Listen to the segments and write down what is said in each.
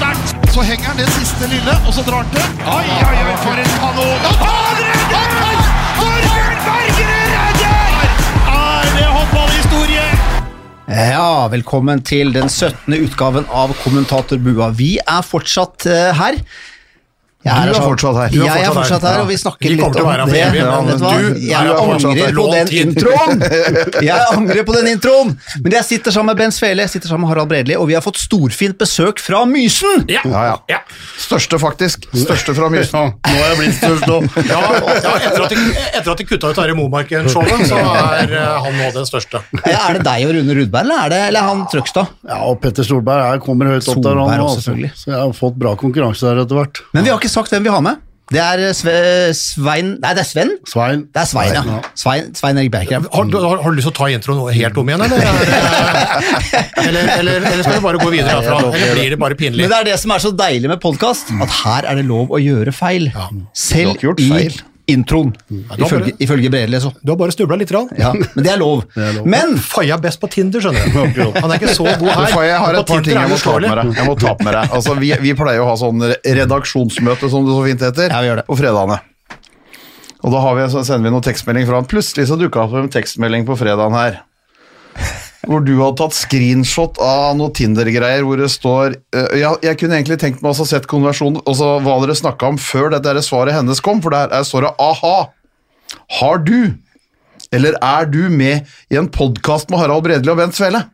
sterkt! Så henger han det siste lille, og så drar han til. Oi, oi, oi, for en kanon! Han redder! Torbjørn Bergerud redder! Er det håndballhistorie? Ja, velkommen til den 17. utgaven av Kommentatorbua. Vi er fortsatt eh, her. Jeg Du er så- fortsatt her. Er Jeg er fortsatt her. og vi snakker Vi litt om det. evig, Ja, men vet du du er jeg angrer på den introen! Jeg angrer på den introen! Men jeg sitter sammen med Ben Svele, jeg sitter sammen med Harald Bredli, og vi har fått storfint besøk fra Mysen! Ja. Ja, ja. Ja. Største, faktisk. Største fra Mysen. Nå er jeg blitt størst nå. Ja, etter, at de, etter at de kutta ut Terje Momarken-showet, så er eh, han nå den største. Ja, Er det deg og Rune Rudberg, eller er det eller er han Trøgstad? Ja, og Petter Solberg jeg kommer høyt opp der. Han, også, altså. Så jeg har fått bra konkurranse der etter hvert. Men vi har ikke sagt hvem vi har med. Det er eh, Sve, Svein Nei, det er Sven. Svein. Det er Svein, ja. Svein, Svein Erik Bergkrem. Har, du- har, har du lyst til å ta introen helt om igjen, eller? Er Eller, eller, eller skal vi bare gå videre herfra? Eller blir det bare pinlig? Men det er det som er så deilig med podkast, at her er det lov å gjøre feil. Selv i feil. Introen, du ifølge, bare- ifølge Bredli. Så. Du har bare snubla litt. Rann. Ja, men det er lov. Men Faya er best på Tinder, skjønner du. Han er ikke så god her. Faya, jeg har et par ting er jeg må ta opp med deg. Jeg må ta opp med deg. Altså, vi, vi pleier å ha sånn redaksjonsmøte, som det så fint heter, Ja, vi gjør det. på fredagene. Og da har vi, så sender vi noen tekstmelding fra han. Plutselig så dukka det opp en tekstmelding på fredagen her. Hvor du hadde tatt screenshot av noe Tinder-greier hvor det står uh, jeg, jeg kunne egentlig tenkt meg å sett konversjonen, og så hva dere snakka om før det der svaret hennes kom, for der er- står det 'aha'. Har du, eller er du med i en podkast med Harald Bredli og Bent Svele?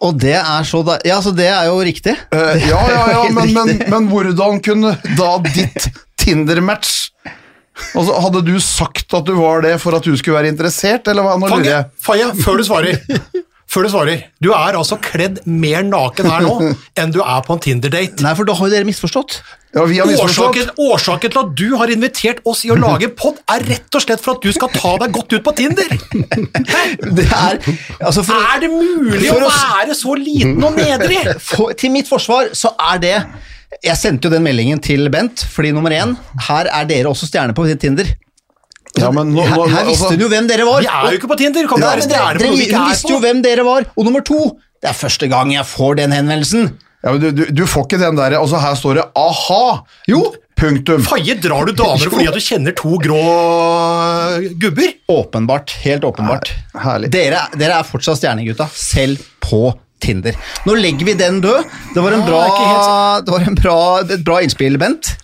Og det er så da, Ja, så det er jo riktig. Uh, ja, ja, ja, men, men, men hvordan kunne da ditt Tinder-match Altså, Hadde du sagt at du var det for at du skulle være interessert, eller hva? Nå lurer Faye, før du svarer. Før du svarer. Du er altså kledd mer naken her nå enn du er på en Tinder-date. Nei, for da har jo dere misforstått. Ja, vi har misforstått. Årsaken, årsaken til at du har invitert oss i å lage pod, er rett og slett for at du skal ta deg godt ut på Tinder. Det er, altså for, Er det mulig å For oss- være så liten og nedrig? for, til mitt forsvar så er det Jeg sendte jo den meldingen til Bent, fordi nummer én, her er dere også stjerner på Tinder. Ja, men nå, Her, nå, her visste hun jo hvem dere var. Vi er jo ikke på Tinder. Kom, Ja, dere, dere, vi ikke hun visste jo hvem dere var. Og nummer to, det er første gang jeg får den henvendelsen. ja, men du, du, du får ikke den der altså Her står det 'aha'. Jo. Punktum. Faye, drar du damer fordi at du kjenner to grå gubber? Åpenbart. Helt åpenbart. Herlig. Dere, dere er fortsatt stjernegutta, selv på Tinder. Nå legger vi den død. Det var, en bra, det var en bra, et bra innspill, Bent.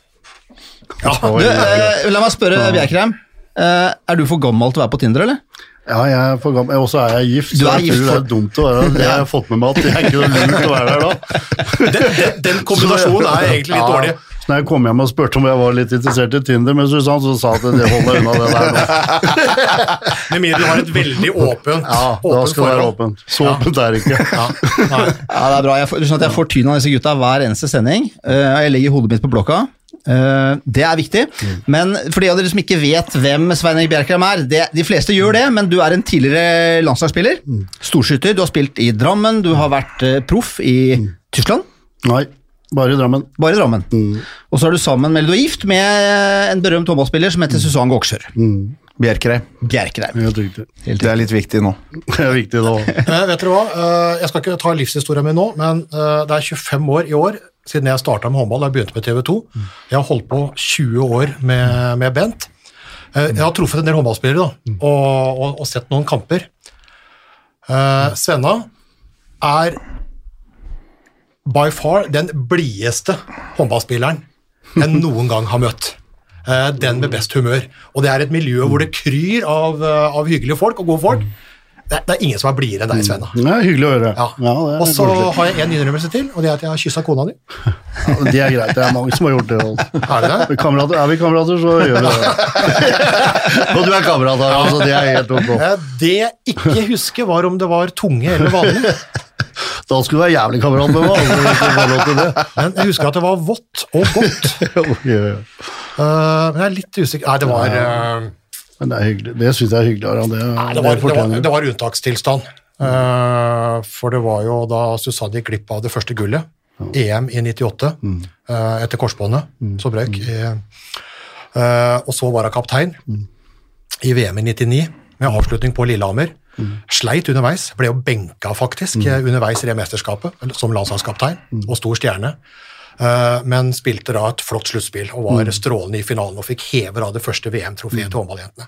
Ja, Du, eh, la meg spørre, Bjerkreim. Eh, er du for gammel til å være på Tinder, eller? Ja, jeg er for gammel. Og så er jeg gift, Du så er jeg gift, tror det er dumt å være der. Jeg har fått med meg at det er ikke lurt å være der da. den, den, den kombinasjonen er egentlig litt dårlig. Når jeg kom hjem og spurte om jeg var litt interessert i Tinder med Susann, så sa hun at det holder unna det der nå. Med mindre du har et veldig åpent, Ja, da skal det være åpent. Så åpent er det ikke. Ja. Ja, det er bra. Jeg du skjønner at jeg får tyn av disse gutta hver eneste sending. Eh, jeg legger hodet mitt på blokka. Eh, det er viktig. Men for de av dere som ikke vet hvem Svein Erik Bjerkreim er det, De fleste gjør det, men du er en tidligere landslagsspiller. Storskytter. Du har spilt i Drammen, du har vært eh, proff i Tyskland. Nei, bare i Drammen. Bare i Drammen. Og så er du sammen, eller du er gift med en berømt håndballspiller som heter Susann Goksjør. Bjerkreim. Bjerkreim. Helt riktig. Det er litt viktig nå. Det er viktig nå. Vet dere hva? Eh, Jeg skal ikke ta livshistorien min nå, men eh, det er 25 år i år siden jeg starta med håndball. Jeg begynte med TV 2. Jeg har holdt på 20 år med, med Bent. Eh, Jeg har truffet en del håndballspillere da, og, og, og sett noen kamper. Eh, Svenna er by far den blideste håndballspilleren jeg noen gang har møtt. Eh, Den med best humør. Og det er et miljø hvor det kryr av, eh, av hyggelige folk og gode folk. Det, det er ingen som er blidere enn deg, Svenna. Det er hyggelig å høre. Ja. Ja, er og så har jeg en innrømmelse til, og det er at jeg har kyssa kona di. Ja, det er greit, det er mange som har gjort det. altså. Er det? Er kamerater, er vi kamerater så gjør vi det. Og du er kamerat, her, altså, det er helt ok. Det jeg ikke husker, var om det var tunge eller vanlig. Da skulle du være jævlig kamerat med meg. Altså. Men jeg husker at det var vått og godt. okay, ja. uh, Men jeg er litt usikker Nei, det var, uh... Men det er hyggelig. Det syns jeg er hyggelig. Det, nei, det var, det var, det var unntakstilstand. Uh, For det var jo da Susanne gikk glipp av det første gullet. EM i 98, eh, etter korsbåndet som brøk. Eh, Og så var hun kaptein i VM i 99, med avslutning på Lillehammer. Sleit underveis, ble jo benka faktisk mm. underveis i det mesterskapet som landslagskaptein og stor stjerne. Eh, men spilte da et flott sluttspill og var strålende i finalen og fikk hever av det første VM-trofeet til håndballjentene.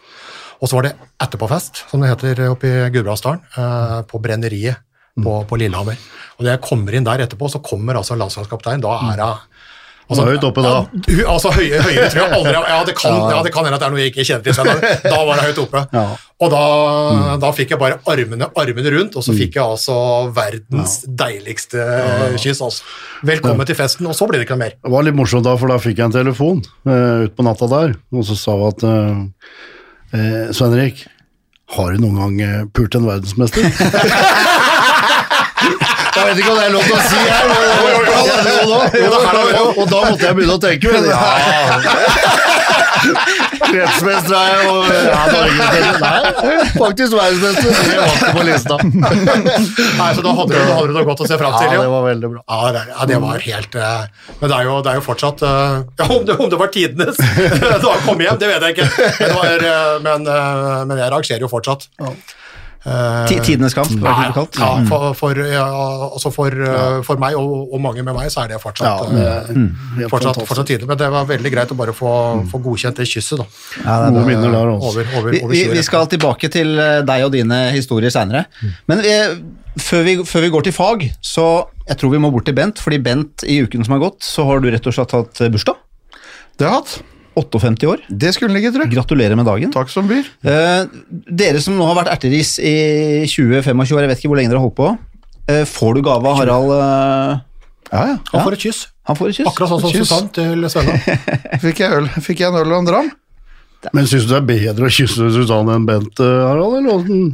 Og så var det etterpåfest, som det heter oppe i Gudbrandsdalen, eh, på Brenneriet på, på Lillehammer. Og når jeg kommer inn der etterpå, så kommer altså landslagskapteinen. Da er hun Er høyt oppe da. ja, altså høy, høyere tror jeg aldri ja det, kan, ja, det kan hende at det er noe jeg ikke kjenner til. Sven. Da var det høyt oppe. Ja. Og da, da fikk jeg bare armene, armene rundt, og så fikk jeg altså verdens deiligste kyss. Altså. Velkommen til festen, og så blir det ikke noe mer. Det var litt morsomt da, for da fikk jeg en telefon uh, ut på natta der, og så sa hun at uh, uh, Svein Erik, har du noen gang eh, pult en verdensmester? jeg vet ikke om det er lov til å si her, og, da måtte jeg begynne å tenke. Men, ja, Kretsmester er jeg, og ja, norgesmester Nei, faktisk verdensmester. Det var ikke på lista. Nei, så da hadde du, da hadde du noe godt å se fram til. Ja, Ja, det var veldig bra. Ja, det, var helt eh, Men det er jo, det er jo fortsatt eh, ja, om, det, om det var tidenes da jeg kom hjem, det vet jeg ikke. Men, var, eh, men, eh, men jeg rangerer jo fortsatt. Eh, Tidenes kamp, hva er det kalt? Ja, for, for, ja, altså for, eh, for meg og, og mange med meg, så er det fortsatt, Ja, er eh, fortsatt, fortsatt tidlig. Men det var veldig greit å bare få, få godkjent det kysset, da. Ja, det er Gode minner der. Over, over, Vi, over vi, vi skal tilbake til eh, deg og dine historier seinere. Men vi, før, vi, før vi går til fag, så jeg tror vi må bort til Bent. Fordi Bent, i uken som har gått, så har du rett og slett hatt eh, bursdag. Det har jeg hatt. 58 år. Det skulle den ligge, tror jeg. Gratulerer med dagen. Takk som byr. Eh, dere som nå har vært erteris i 20-25 år, jeg vet ikke hvor lenge dere har holdt på, eh, får du gave av Harald eh, Ja, ja. Han får et kyss. Han får et kyss. Akkurat sånn som. Susann til Svenna. Fikk jeg øl Fikk jeg en øl og en dram? Men syns du det er bedre å kysse Susanne enn Bent, Harald? Eller? hvordan?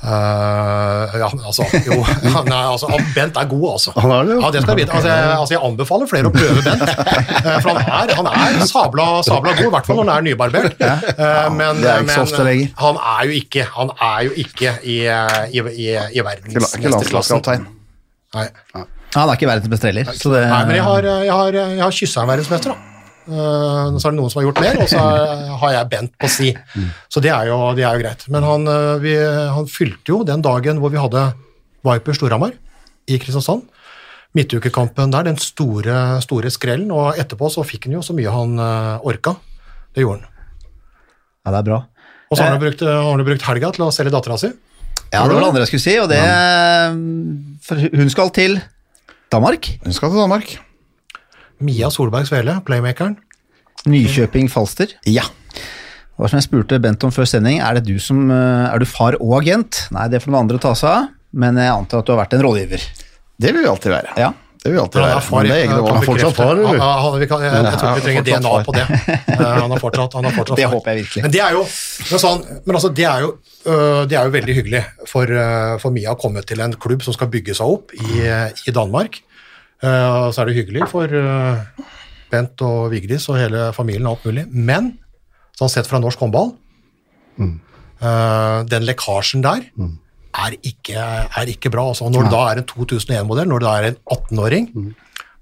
Eh, ja, altså, jo, ja, nei, altså, Bent er god, altså. Han er det, ja. Ja, det skal jeg vite. Altså, jeg, altså, jeg anbefaler flere å prøve Bent. Uh, for han er, han er sabla, sabla god, i hvert fall når han er nybarbert. Uh, men, er men han er jo ikke, han er jo ikke i, i, i, i verdensmesterklassen. Nei. Nei. Han er ikke verdensmester heller. Nei, men jeg har, jeg har, jeg har kyssa en verdensmester, da. Eh, så er det noen som har gjort mer, og så har jeg Bent på si. Så det er jo, det er jo greit. Men han, eh, vi, han fylte jo den dagen hvor vi hadde Viper Storhamar i Kristiansand. Midtukekampen der, den store, store skrellen, og etterpå så fikk han jo så mye han eh, orka. Det gjorde han. ja, det er bra. Og så har han jo brukt, har brukt helga til å selge dattera si. Ja, det var det andre jeg skulle si, og det For hun skal til Danmark. Hun skal til Danmark. Mia Solberg Svele, playmakeren. Nykjøping Falster. Ja. Det var som jeg spurte Bent om før sending, er det du som eh, Er du far og agent? Nei, det får noen andre ta seg av, men jeg antar at du har vært en rådgiver. Det vil vi alltid være. Ja. Det vil vi alltid Han være. er far, Men det er. Han er fortsatt far, eller? Han- han- vi kan- jeg, jeg, tror ikke vi trenger DNA på det. Eh, Han er fortsatt, han er fortsatt Det far. håper jeg virkelig. Men det er jo, men sånn, men altså, det er jo, øh, det er jo veldig hyggelig for, øh, for Mia å komme til en klubb som skal bygge seg opp i, i Danmark. Eh, og så er det hyggelig for øh, Bent og Vigdis og hele familien og alt mulig. Men sånn sett fra norsk håndball, mm. den lekkasjen der er, ikke, er ikke bra. Altså, når det da er en 2001-modell, når det da er en 18-åring,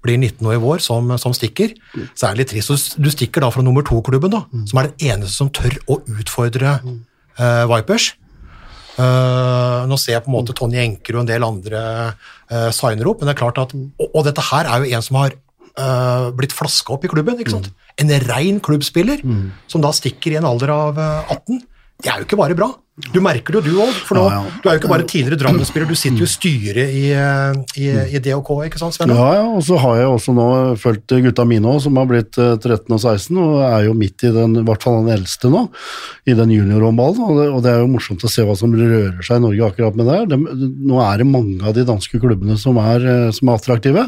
blir 19 år i vår, som, som stikker, så er det litt trist. Du stikker da fra nummer to-klubben, da, som er den eneste som tør å utfordre uh, Vipers. Eh, nå ser jeg på en måte Tonje Enker og en del andre uh, signer opp, men det er klart at Og, og dette her er jo en som har uh, blitt flaska opp i klubben. ikke sant? En rein klubbspiller som da stikker i en alder av eh, 18. Det er jo ikke bare bra. Du merker det jo, du òg. For nå, Ja, ja. du er jo ikke bare tidligere Drammen-spiller, du sitter jo i styret i, eh, i, i DOK, ikke sant, Sven? Ja, ja, og så har jeg også nå fulgt gutta mine òg, som har blitt eh, 13 og 16, og er jo midt i den, i hvert fall den eldste nå, i den juniorhåndballen, og, det- og det er jo morsomt å se hva som rører seg i Norge akkurat med det her. Nå er det mange av de danske klubbene som er, eh, som er attraktive,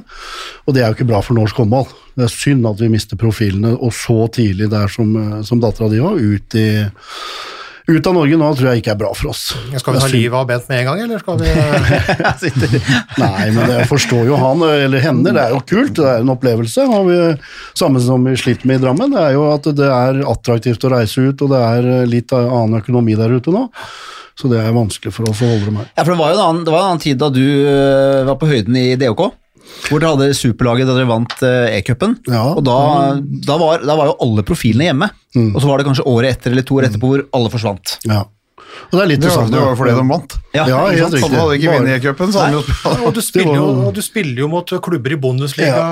og det er jo ikke bra for norsk håndball. Det er synd at vi mister profilene, og så tidlig der som, eh, som dattera di var, ut i ut av Norge nå tror jeg ikke er bra for oss. Skal vi ta livet av Bent med en gang, eller skal vi Nei, men det- jeg forstår jo han eller henne. Det er jo kult, det er en opplevelse. Og vi, samme som vi sliter med i Drammen, det er jo at det er attraktivt å reise ut, og det er litt annen økonomi der ute nå. Så det er vanskelig for oss å holde dem her. Ja, for det var jo en annen, det var en annen tid da du øh, var på høyden i DOK. Hvor dere hadde superlaget da dere vant øh, E-cupen. Ja. og da, da, var, da var jo alle profilene hjemme. Og så var det kanskje året etter eller to år etterpå hvor alle forsvant. Ja. Og det er litt Det det var, samme. det var fordi de vant. Ja, Ja, helt riktig. Hadde de ikke vunnet cupen, så hadde de og du spiller, jo, og du spiller jo mot klubber i Bundesliga,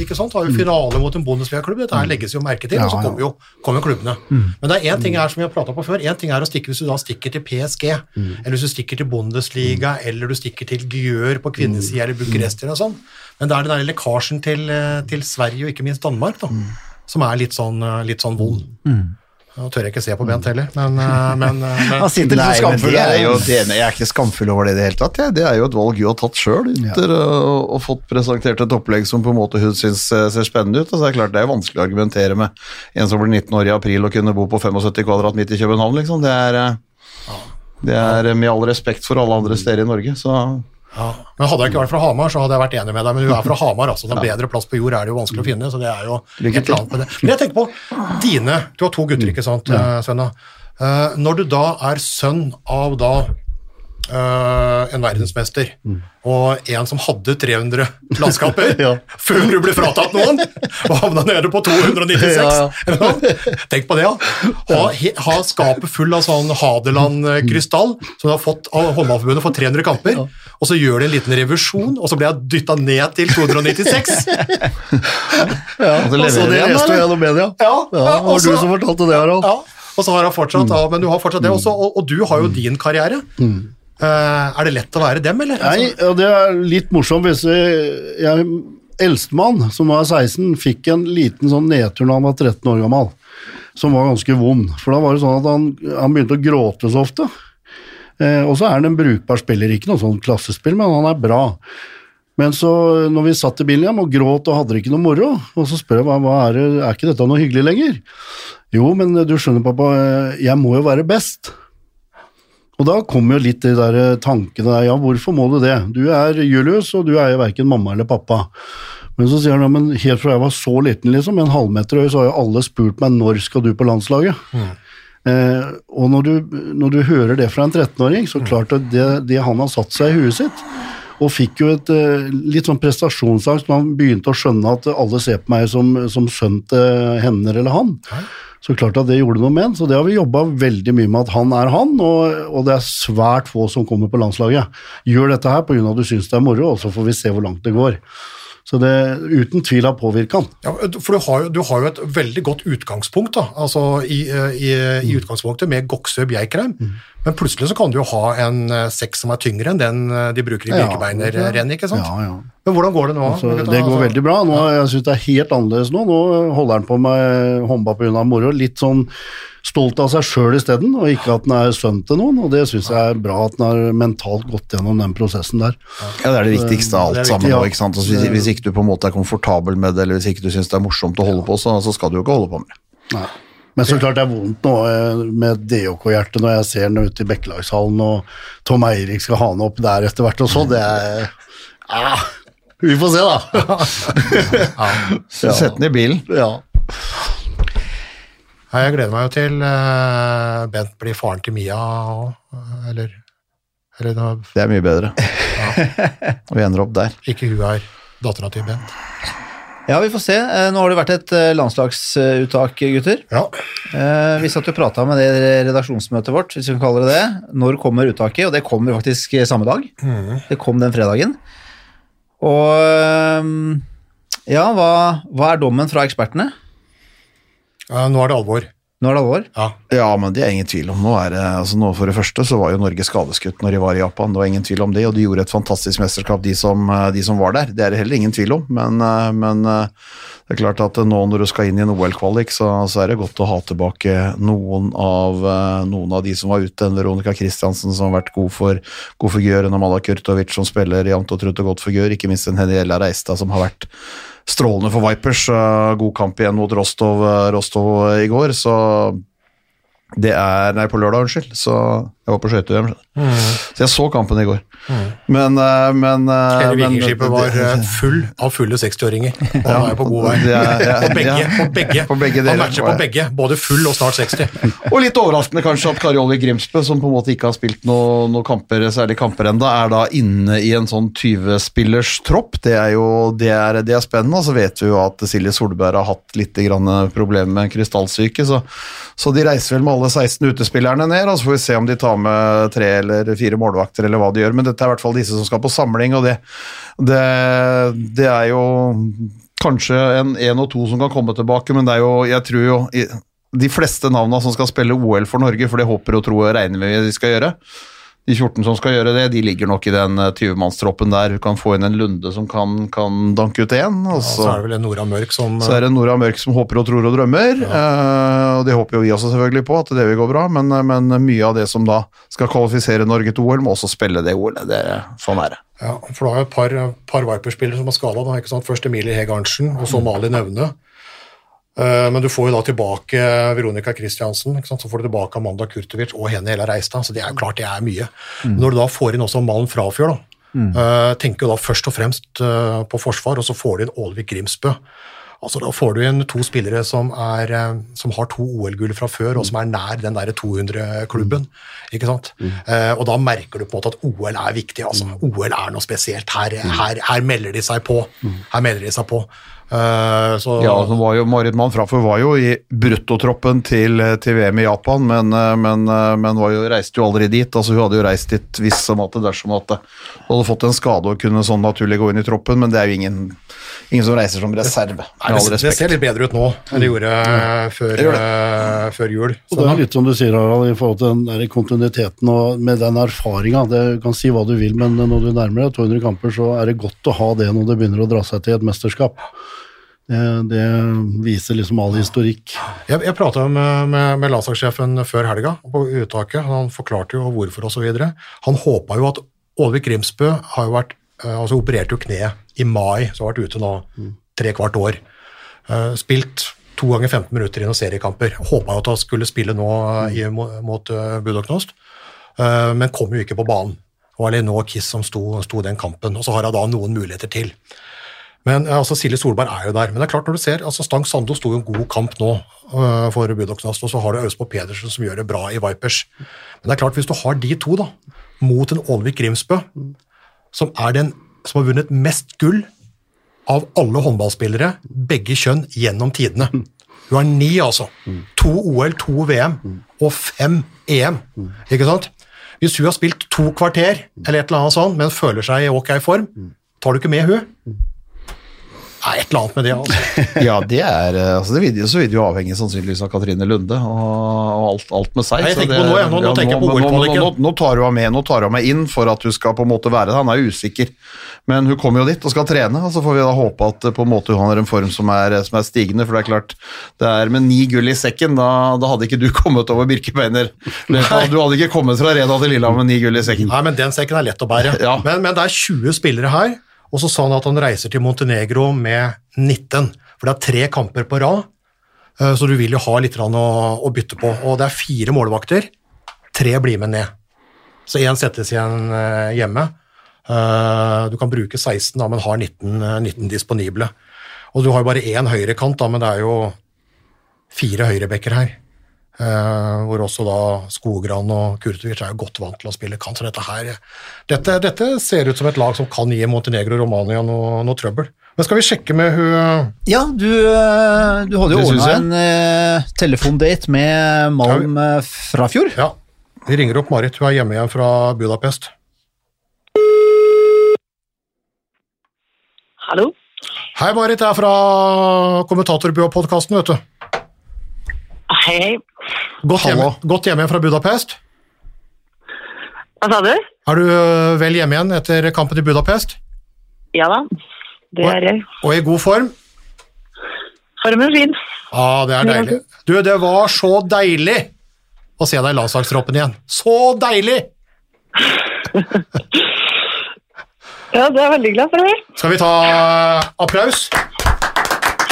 ikke sant? Har jo finale mot en Bundesliga-klubb. Dette her legges jo merke til, og så Ja, ja. kommer jo kommer klubbene. Men det er én ting her som vi har prata på før. En ting er å stikke hvis du da stikker til PSG, eller hvis du stikker til Bundesliga, eller du stikker til Gjør på kvinnesida, eller Bucuresti eller sånn. sånt. Men det er den der lekkasjen til, eh, til Sverige, og ikke minst Danmark, da, som er litt sånn, eh, litt sånn vond. Nå tør jeg ikke se på Bent heller, men, eh, men, eh, men Han sitter litt Nei, men skamfull. det er jo, det, jeg er ikke skamfull over det i det hele tatt. jeg. Det er jo et valg hun har tatt sjøl, ja. og, og, fått presentert et opplegg som på en måte hun syns eh, ser spennende ut. Altså, det er klart det er vanskelig å argumentere med en som blir 19 år i april og kunne bo på 75 kvadrat midt i København, liksom. Det er, det er med all respekt for alle andre steder i Norge, så Ja, men Hadde jeg ikke vært fra Hamar, så hadde jeg vært enig med deg. Men du er fra Hamar, altså. En bedre plass på jord er det jo vanskelig å finne. så det er jo et eller annet med det. Men jeg tenker på dine Du har to gutter, ikke sant, eh, Svenna. Eh, når du da er sønn av da eh, en verdensmester, og en som hadde 300 landskamper før du ble fratatt noen, og havna nede på 296 Ja, ja. Tenk på det, ja. Ha, he, ha skapet full av sånn Hadeland-krystall, som du har fått av Håndballforbundet for 300 kamper, og så gjør de en liten revisjon, og så blir jeg dytta ned til 296. ja, Og så leverer det de igjen, gjennom media. Ja, Ja, ja, var og så- du som fortalte det, Harald. Ja, og så har han fortsatt, ja, men du har fortsatt det også, og, og du har jo din karriere. Eh, er det lett å være dem, eller? Nei, og det er litt morsomt hvis jeg, jeg Eldstemann, som er 16, fikk en liten sånn nedtur da han var 13 år gammel, som var ganske vond. For da var det sånn at han, han begynte å gråte så ofte. Eh, og så er han en brukbar spiller, ikke noe sånn klassespill, men han er bra. Men så, når vi satt i bilen hjem og gråt og hadde det ikke noe moro, og så spør jeg hva, hva er det, er ikke dette noe hyggelig lenger? Jo, men du skjønner pappa, eh, jeg må jo være best. Og da kommer jo litt de der eh, tankene der, ja, hvorfor må du det? Du er Julius, og du er jo verken mamma eller pappa. Men så sier han, ja, men helt fra jeg var så liten, liksom, en halvmeter høy, så har jo alle spurt meg når skal du på landslaget? Eh, og når du, når du hører det fra en 13-åring, så klart at det, det han har satt seg i huet sitt, og fikk jo et eh, litt sånn prestasjonsangst når han begynte å skjønne at alle ser på meg som, som sønn til henne eller han. Så klart at det gjorde noe med han, så det har vi jobba veldig mye med at han er han, og, og det er svært få som kommer på landslaget. Gjør dette her pga. at du syns det er moro, og så får vi se hvor langt det går. Så det uten tvil har påvirka han. Ja, for du har, jo, du har jo et veldig godt utgangspunkt da, altså i, i, i utgangspunktet med Goksø Bjerkreim, men plutselig så kan du jo ha en eh, sekk som er tyngre enn den eh, de bruker i Ja, ikke sant? Ja, ja. Men hvordan går det nå? Altså, det går Altså, veldig bra. Nå, jeg syns det er helt annerledes nå. Nå holder han på med håndball pga. moro. Litt sånn stolt av seg sjøl isteden, og ikke at han er sønn til noen. Og det syns jeg er bra at han har mentalt gått gjennom den prosessen der. Ja, Det er det viktigste av alt er sammen. viktig, ja. nå, ikke sant? Altså, hvis, hvis ikke du på en måte er komfortabel med det, eller hvis ikke du syns det er morsomt å holde på, så, så skal du jo ikke holde på med det. Nei. Men så klart det er vondt nå eh, med DHK-hjertet når jeg ser den ute i Bekkelagshallen, og Tom Eirik skal ha den opp der etter hvert og så. Det er ah, Vi får se, da. ja. Sett den i bilen. ja. Nei, jeg gleder meg jo til eh, Bent blir faren til Mia, og, eh, eller, eller da, Det er mye bedre. Ja. vi ender opp der. ikke hun er dattera til Bent. Ja, vi får se. Eh, Nå har det vært et landslagsuttak, gutter. Ja, Vi satt og prata med det redaksjonsmøtet vårt, hvis vi kan kalle det det. Når kommer uttaket? Og det kommer faktisk samme dag. Det kom den fredagen. Og ja, hva, hva er dommen fra ekspertene? Eh, nå er det alvor. Nå er det alvor. Ja. Ja, men det er ingen tvil om. Nå er det, altså nå For det første så var jo Norge skadeskutt når de var i Japan, det var ingen tvil om det. Og de gjorde et fantastisk mesterskap, de som, eh, de som var der. Det er det heller ingen tvil om. Men, eh, men eh, det er klart at nå når du skal inn i en OL-kvalik, så, så er det godt å ha tilbake noen av, noen av de som var ute. En Veronica Christiansen som har vært god for, god for Gjør, en Amala Kurtovic som spiller jevnt og trutt og godt for Gjør, ikke minst en Heniella Reistad som har vært strålende for Vipers. eh, God kamp igjen mot Rostov, eh, Rostov i går, så det er Nei, på lørdag, unnskyld. Så Jeg var på skøyte-VM, så jeg så kampen i går. Men, eh, men eh, Hele Vikingskipet var eh, full av fulle 60-åringer. Og han er på god vei. Er- ja, På begge. ja. På begge. På begge han matcher på begge, både full og snart 60. Og litt overraskende kanskje at Kari Olli Grimsbø, som på en måte ikke har spilt noen noe kamper, særlig kamper enda, er da inne i en sånn 20-spillers tropp. Det er jo det er, det er spennende. Og så vet vi jo at Silje Solberg har hatt litt problemer med krystallsyke, så, så de reiser vel med alle 16 utespillerne ned, og så får vi se om de tar med tre eller fire målvakter eller hva de gjør. Men dette er i hvert fall disse som skal på samling, og det, det, det er jo kanskje en, en og to som kan komme tilbake, men det er jo, jeg tror jo de fleste navnene som skal spille OL for Norge, for det håper og tror og regner vi de skal gjøre, de 14 som skal gjøre det, de ligger nok i den eh, 20-mannstroppen der. Du kan få inn en Lunde som kan, kan danke ut én, og Så så, er det vel en Nora Mørk som så er det Nora Mørk som håper og tror og drømmer. eh, og det håper jo vi også selvfølgelig på, at det vil gå bra, men, men mye av det som da skal kvalifisere Norge til OL, må også spille det OL-et. Det, sånn er det. Ja, for da har jo et par, par Viper-spillere som er skada. Først Emilie Heg Arntzen, og så Malin Aune. Eh, Men du får jo da tilbake Veronica Christiansen, så får du tilbake Amanda Kurtovic og Hene Hela Reistad. Så det er jo klart det er mye. Mm. Når du da får inn også Malm Frafjord, da, mm. tenker jo da først og fremst eh, på forsvar, og så får du inn Ålvik Grimsbø. Altså Da får du inn to spillere som, er, eh, som har to OL-gull fra før, og som er nær den der 200-klubben. ikke sant? Eh, og da merker du på en måte at OL er viktig. altså. OL er noe spesielt. Her, her, her melder de seg på. Her melder de seg på. Eh, så, Ja, så var jo Marit Mann Fraffer var jo i bruttotroppen til, til VM i Japan, men, eh, men, eh, men var jo, reiste jo aldri dit. altså Hun hadde jo reist dit hvis som at dersom at hun hadde fått en skade og kunne sånn naturlig gå inn i troppen, men det er jo ingen, ingen som reiser som reserve. Nei, Med all det, det ser litt bedre ut nå enn det gjorde mm. før, det. Uh, før jul. Og det er litt som du sier, Harald, i forhold til den der kontinuiteten og med den erfaringa. Du kan si hva du vil, men når du nærmer deg 200 kamper, så er det godt å ha det når det begynner å dra seg til et mesterskap. Det, det viser liksom all historikk. Jeg, jeg prata med, med, med landslagssjefen før helga på uttaket. Han forklarte jo hvorfor osv. Han håpa jo at Ålvik Grimsbø har jo vært eh, altså opererte jo kneet i mai, så har vært ute nå tre kvart år. Eh, Spilt to ganger 15 minutter i noen seriekamper. Håpa jo at han skulle spille nå eh, i, mot, mot Budoknost, eh, men kom jo ikke på banen. Det var Lenore Kiss som sto, sto den kampen, og så har hun da noen muligheter til. Men eh, altså, Silje Solberg er jo der. Men det er klart når du ser, altså Stang Sando sto jo en god kamp nå uh, for Budoknast, og så har du Austpå Pedersen som gjør det bra i Vipers. Men det er klart, hvis du har de to da, mot en Ålvik Grimsbø, som er den som har vunnet mest gull av alle håndballspillere, begge kjønn, gjennom tidene. Hun har ni, altså. To OL, to VM og fem EM. Ikke sant? Hvis hun har spilt to kvarter, eller et eller annet sånt, men føler seg i ok form, tar du ikke med hun? Det er et eller annet med det, altså. Ja, det er eh, altså det vil, Så vil det jo avhenge sannsynligvis av Katrine Lunde og, og alt, alt med seg. Nei, jeg tenker det- på nå, jeg. Nå- nå tenker jeg på men nå, nå, tar hun henne med, tar hun meg inn for at hun skal på en måte være det. Han er usikker, men hun kommer jo dit og skal trene, og så får vi da håpe at eh, på en måte hun har en form som er, som er stigende, for det er klart, det er med ni gull i sekken, da, da hadde ikke du kommet over Birkebeiner. Du hadde ikke kommet fra Reda til Lillehammer med ni gull i sekken. Nei, men den sekken er lett å bære. Ja. Men, men det er 20 spillere her, og så sa han at han reiser til Montenegro med 19. For det er tre kamper på rad, eh, så du vil jo ha litt å, å bytte på. Og det er fire målvakter. Tre blir med ned. Så én settes igjen eh, hjemme. Eh, Du kan bruke 16, da, men har 19, eh, 19 disponible. Og du har jo bare én høyrekant, da, men det er jo fire høyrebekker her. Eh, hvor også da Skogran og Kurtovic er jo godt vant til å spille kant. Så dette her dette, dette ser ut som et lag som kan gi Montenegro og Romania noe, noe trøbbel. Men skal vi sjekke med hun Ja, du, øh, du hadde jo ordna en uh, telefondate med Malm fra fjor Ja, vi ringer opp Marit. Hun er hjemme igjen fra Budapest. Hallo? Hei, Marit. Jeg er fra Kommentatorbua-podkasten, vet du. Hei, hei. Godt hjemme, godt hjemme fra Budapest. Hva sa du? Er du øh, vel hjemme igjen etter kampen i Budapest? Ja da, det er jeg. Og i god form? Formen fin. Ja, det er deilig. Du, det var så deilig å se deg i landslagstroppen igjen. Så deilig! Ja, det er jeg veldig glad for å høre. Skal vi ta øh, applaus?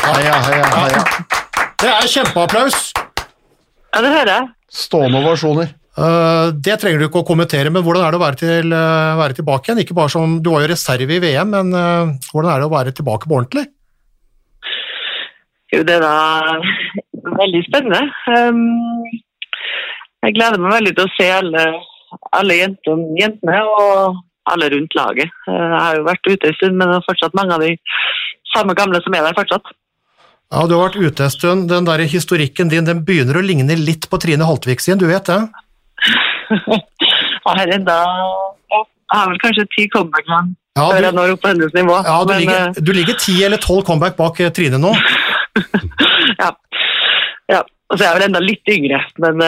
Heia, heia, heia. Det er kjempeapplaus. Ja, det hører jeg. Stående ovasjoner. Eh, det trenger du ikke å kommentere, men hvordan er det å være, til, eh, være tilbake igjen? Ikke bare som, Du var jo reserve i VM, men eh, hvordan er det å være tilbake på ordentlig? Jo, det er da veldig spennende. Um, jeg gleder meg veldig til å se alle, alle jentene, jentene og alle rundt laget. Jeg har jo vært ute en stund, men det er fortsatt mange av de samme gamle som er der fortsatt. Ja, Du har vært ute en stund. Den der historikken din den begynner å ligne litt på Trine Holtvik sin, du vet det? Og her enda Jeg har vel kanskje ti comeback man, Ja, før du- jeg når opp på hennes nivå. Ja, Du men, ligger, eh, du ligger ti eller tolv comeback bak eh, Trine nå. ja. ja. Og så er jeg vel enda litt yngre, men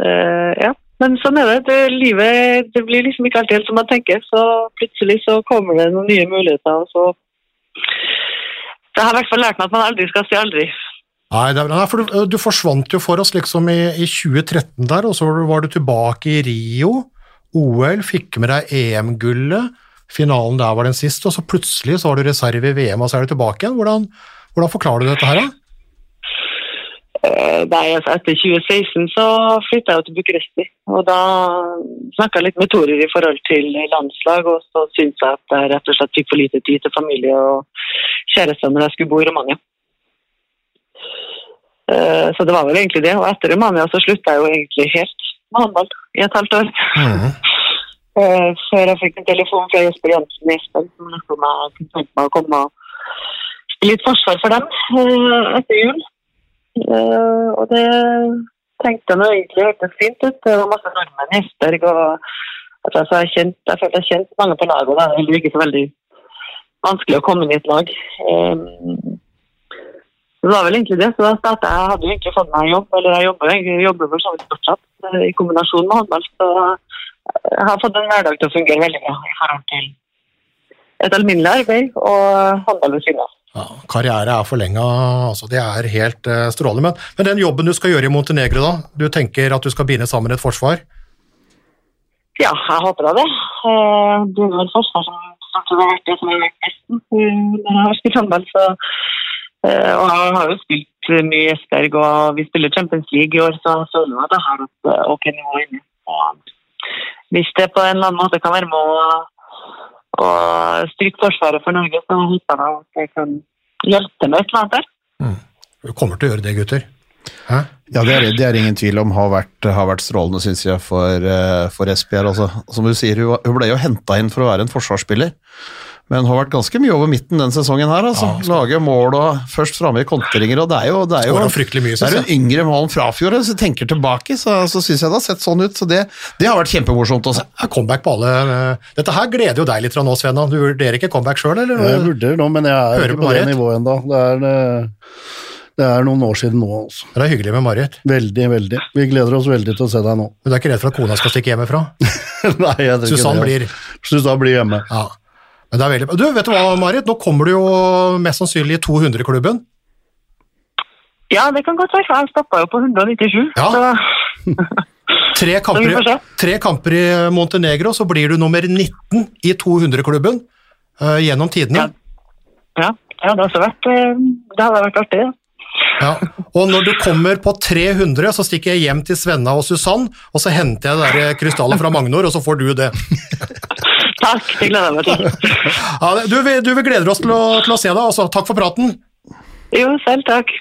eh, ja. Men sånn er det. det. Livet det blir liksom ikke alltid helt som man tenker. Så plutselig så kommer det noen nye muligheter. og så Det har i hvert fall lært meg at man aldri skal si aldri. Nei, det er, nei for du, du forsvant jo for oss liksom i, i 2013 der, og så var du tilbake i Rio, OL, fikk med deg EM-gullet, finalen der var den siste, og så plutselig så var du reserve i VM, og så er du tilbake igjen. Hvordan, hvordan forklarer du dette her, da? Eh, Nei, altså Etter 2016 så flytta jeg til Bucuresti. Og da snakka jeg litt med Torer i forhold til landslag, og så syntes jeg at jeg rett og slett fikk for lite tid til familie og kjæreste når jeg skulle bo i Romania. Eh, Så det var vel egentlig det. Og etter Romania så slutta jeg jo egentlig helt med håndball i et halvt år. Mm. Før jeg fikk en telefon fra Jesper Jansen i Espen som lurte om jeg kunne tenke meg å komme og spille litt forsvar for dem eh, etter jul. Og det tenkte jeg nå egentlig hørtes fint ut. Det var masse nordmenn i Esberg. og altså, så jeg, kjent, jeg følte jeg kjente mange på laget, og det er ikke så veldig vanskelig å komme inn i et lag. Eh, det var vel egentlig det. så da starta Jeg hadde jo egentlig fått meg jobb, eller jeg jobber, jeg jobber for så vidt fortsatt eh, i kombinasjon med håndball. Så jeg har fått en hverdag til å fungere veldig bra i forhold til et alminnelig arbeid og håndball ved siden av. Ja, karriere er forlenga, altså det er helt uh, strålende. Men, men den jobben du skal gjøre i Montenegro, da? Du tenker at du skal binde sammen et forsvar? Ja, jeg håper da det. Uh, Det er vel forsvar som stort det har vært det som har vært best eh, når jeg har spilt håndball. Så, eh, og jeg har jo spilt mye i Esberg, og vi spiller Champions League i år, så jeg føler jeg at jeg har et eh, ok nivå inne. Hvis det på en eller annen måte kan være med å, å styrke forsvaret for Norge, så håper jeg at jeg kan hjelpe med et eller annet der. Du kommer til å gjøre det, gutter. Hæ? Ja, det er, det er ingen tvil om har vært, har vært strålende, syns jeg, for, eh, for Esbjerg. Altså. Som du sier, hun, hun ble jo henta inn for å være en forsvarsspiller, men har vært ganske mye over midten den sesongen her. Altså. Lage mål og først framme i kontringer, og det er jo, det er jo mye, det er jo en yngre mål fra fjor, hvis du tenker tilbake, så, så syns jeg det har sett sånn ut. Så det, det har vært kjempemorsomt å se. Er comeback på alle. eh, Dette her gleder jo deg litt fra nå, Svenna. Du vurderer ikke comeback sjøl, eller? Jeg vurderer nå, men jeg er ikke på det nivået ennå. Det, er, eh, det er noen år siden nå, altså. Det er hyggelig med Marit. Veldig, veldig. Vi gleder oss veldig til å se deg nå. Men du er ikke redd for at kona skal stikke hjemmefra? Nei, jeg tror ikke det. blir Susann blir hjemme. Ja. Men det er veldig... Du, vet du hva, Marit? Nå kommer du jo mest sannsynlig i 200-klubben. Ja, det kan godt være. Jeg stoppa jo på 197. Ja. Så Tre kamper, vi får i- se. tre kamper i Montenegro, så blir du nummer 19 i 200-klubben uh, gjennom tidene. ja, ja, det har også vært eh, Det hadde vært artig, ja. Ja. Og når du kommer på 300, så stikker jeg hjem til Svenna og Susann, og så henter jeg det der krystallet fra Magnor, og så får du det. Takk, det gleder jeg meg til. Ja, du, vi, du, vi gleder oss til å, til å se deg, altså. Takk for praten. Jo, selv takk.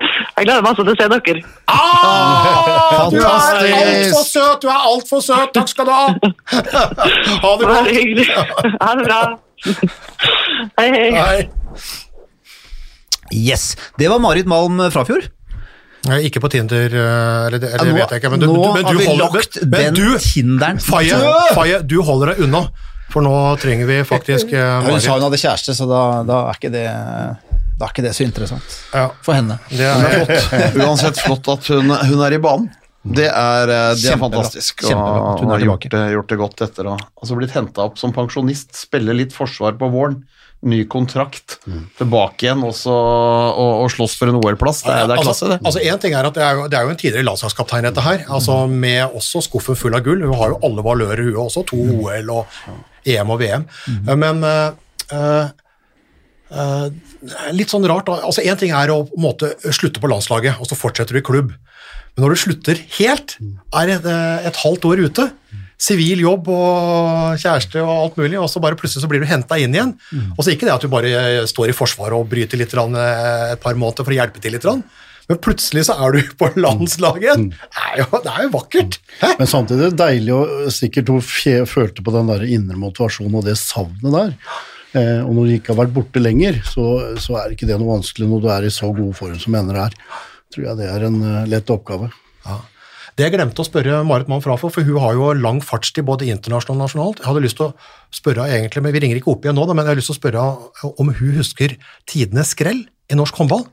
Jeg gleder meg sånn til å se dere. Ah, du er altfor søt! Du er altfor søt! Takk skal du ha! Ha det bra. Ha det bra. Hei, hei. Nei. Yes, Det var Marit Malm Frafjord. Nei, Ikke på Tinder, eh, eller det, eller Ja, det nå- vet jeg ikke. Men du, nå du, har vi holder, lagt men, men den du, Tinderen Faye. Faye, du holder deg unna, for nå trenger vi faktisk eh, Hun sa hun hadde kjæreste, så da, da, er ikke det, da er ikke det så interessant Ja, for henne. det er, Uansett flott at hun, hun er i banen. Det er, eh, det er fantastisk. Hun og er har gjort, det- gjort det godt etter å altså blitt henta opp som pensjonist, spille litt forsvar på våren. Ny kontrakt, tilbake igjen også, og, og slåss for en OL-plass. Det, det er klasse, altså, det. altså en ting er at det er, jo, det er jo en tidligere landslagskaptein, dette her. Altså Med også skuffen full av gull. Hun har jo alle valører, hun også. To OL og EM og VM. Men uh, eh, eh, litt sånn rart. Altså Én ting er å på en måte slutte på landslaget, og så fortsetter du i klubb. Men når du slutter helt, er et, eh, et halvt år ute, sivil jobb og kjæreste og alt mulig, og så bare plutselig så blir du henta inn igjen. Og så ikke det at du bare eh, står i forsvaret og bryter litt eh, et par måneder for å hjelpe til litt. Men plutselig så er du på landslaget. Det er jo, det er jo vakkert. Hæ? Men samtidig er det deilig å sikkert hun følte på den der indre motivasjonen og det savnet der. Eh, og når du ikke har vært borte lenger, så, så er ikke det noe vanskelig når du er i så god form som mener det er. Tror jeg det er en uh, lett oppgave. Ja. Det jeg glemte å spørre Marit Mann Frafo, for hun har jo lang fartstid både internasjonalt og nasjonalt. Jeg hadde lyst til å spørre egentlig, men Vi ringer ikke opp igjen nå, men jeg har lyst til å spørre om hun husker tidenes skrell i norsk håndball.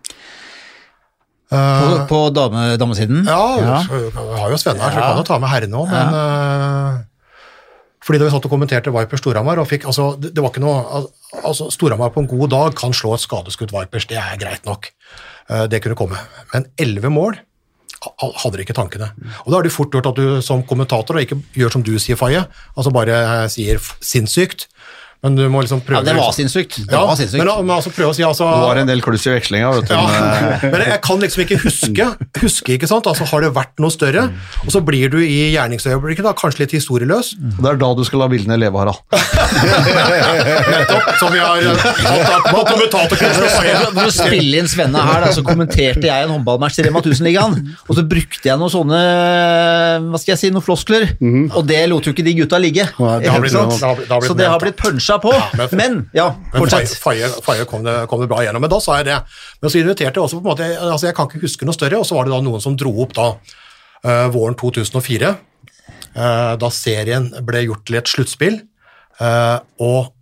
På, på dame, damesiden? Ja, vi har jo Svenne her, så vi kan jo ta med herrene òg, men ja. Fordi da vi satt og kommenterte Viper Storhamar og fikk, altså, det, var ikke noe, altså Storhamar på en god dag kan slå et skadeskutt Vipers, det er greit nok. Eh, det kunne komme. Men elleve mål hadde de ikke tankene. Og da er det fort gjort at du som kommentator ikke gjør som du sier, Faye, altså bare sier sinnssykt, men du må liksom prøve Ja, det var sinnssykt. Det Ja, var sinnssykt. men, men altså prøve å si altså Det var en del kluss i vekslinga, vet du. ja, men, men jeg kan liksom ikke huske, huske ikke sant? Altså, har det vært noe større? Og så blir du i gjerningsøyeblikket da, kanskje litt historieløs. eh, Det er da du skal la bildene leve, Harald. Nettopp, som vi har av på kommentatorkurset. For å spille inn Svenne her, da, så kommenterte jeg en håndballmatch i Rema 1000-ligaen. Og så brukte jeg noen sånne hva skal jeg si, noen floskler. Og det lot jo ikke de gutta ligge. Det har blitt- det har blitt- det har så det har blitt punsja på. men- Men ja, fortsett. Faye, kom, det, kom det bra gjennom. Men da sa jeg det. Men så inviterte jeg også på en måte altså Jeg kan ikke huske noe større, og så var det da noen som dro opp da eh, våren 2004, eh, da serien ble gjort til et sluttspill, og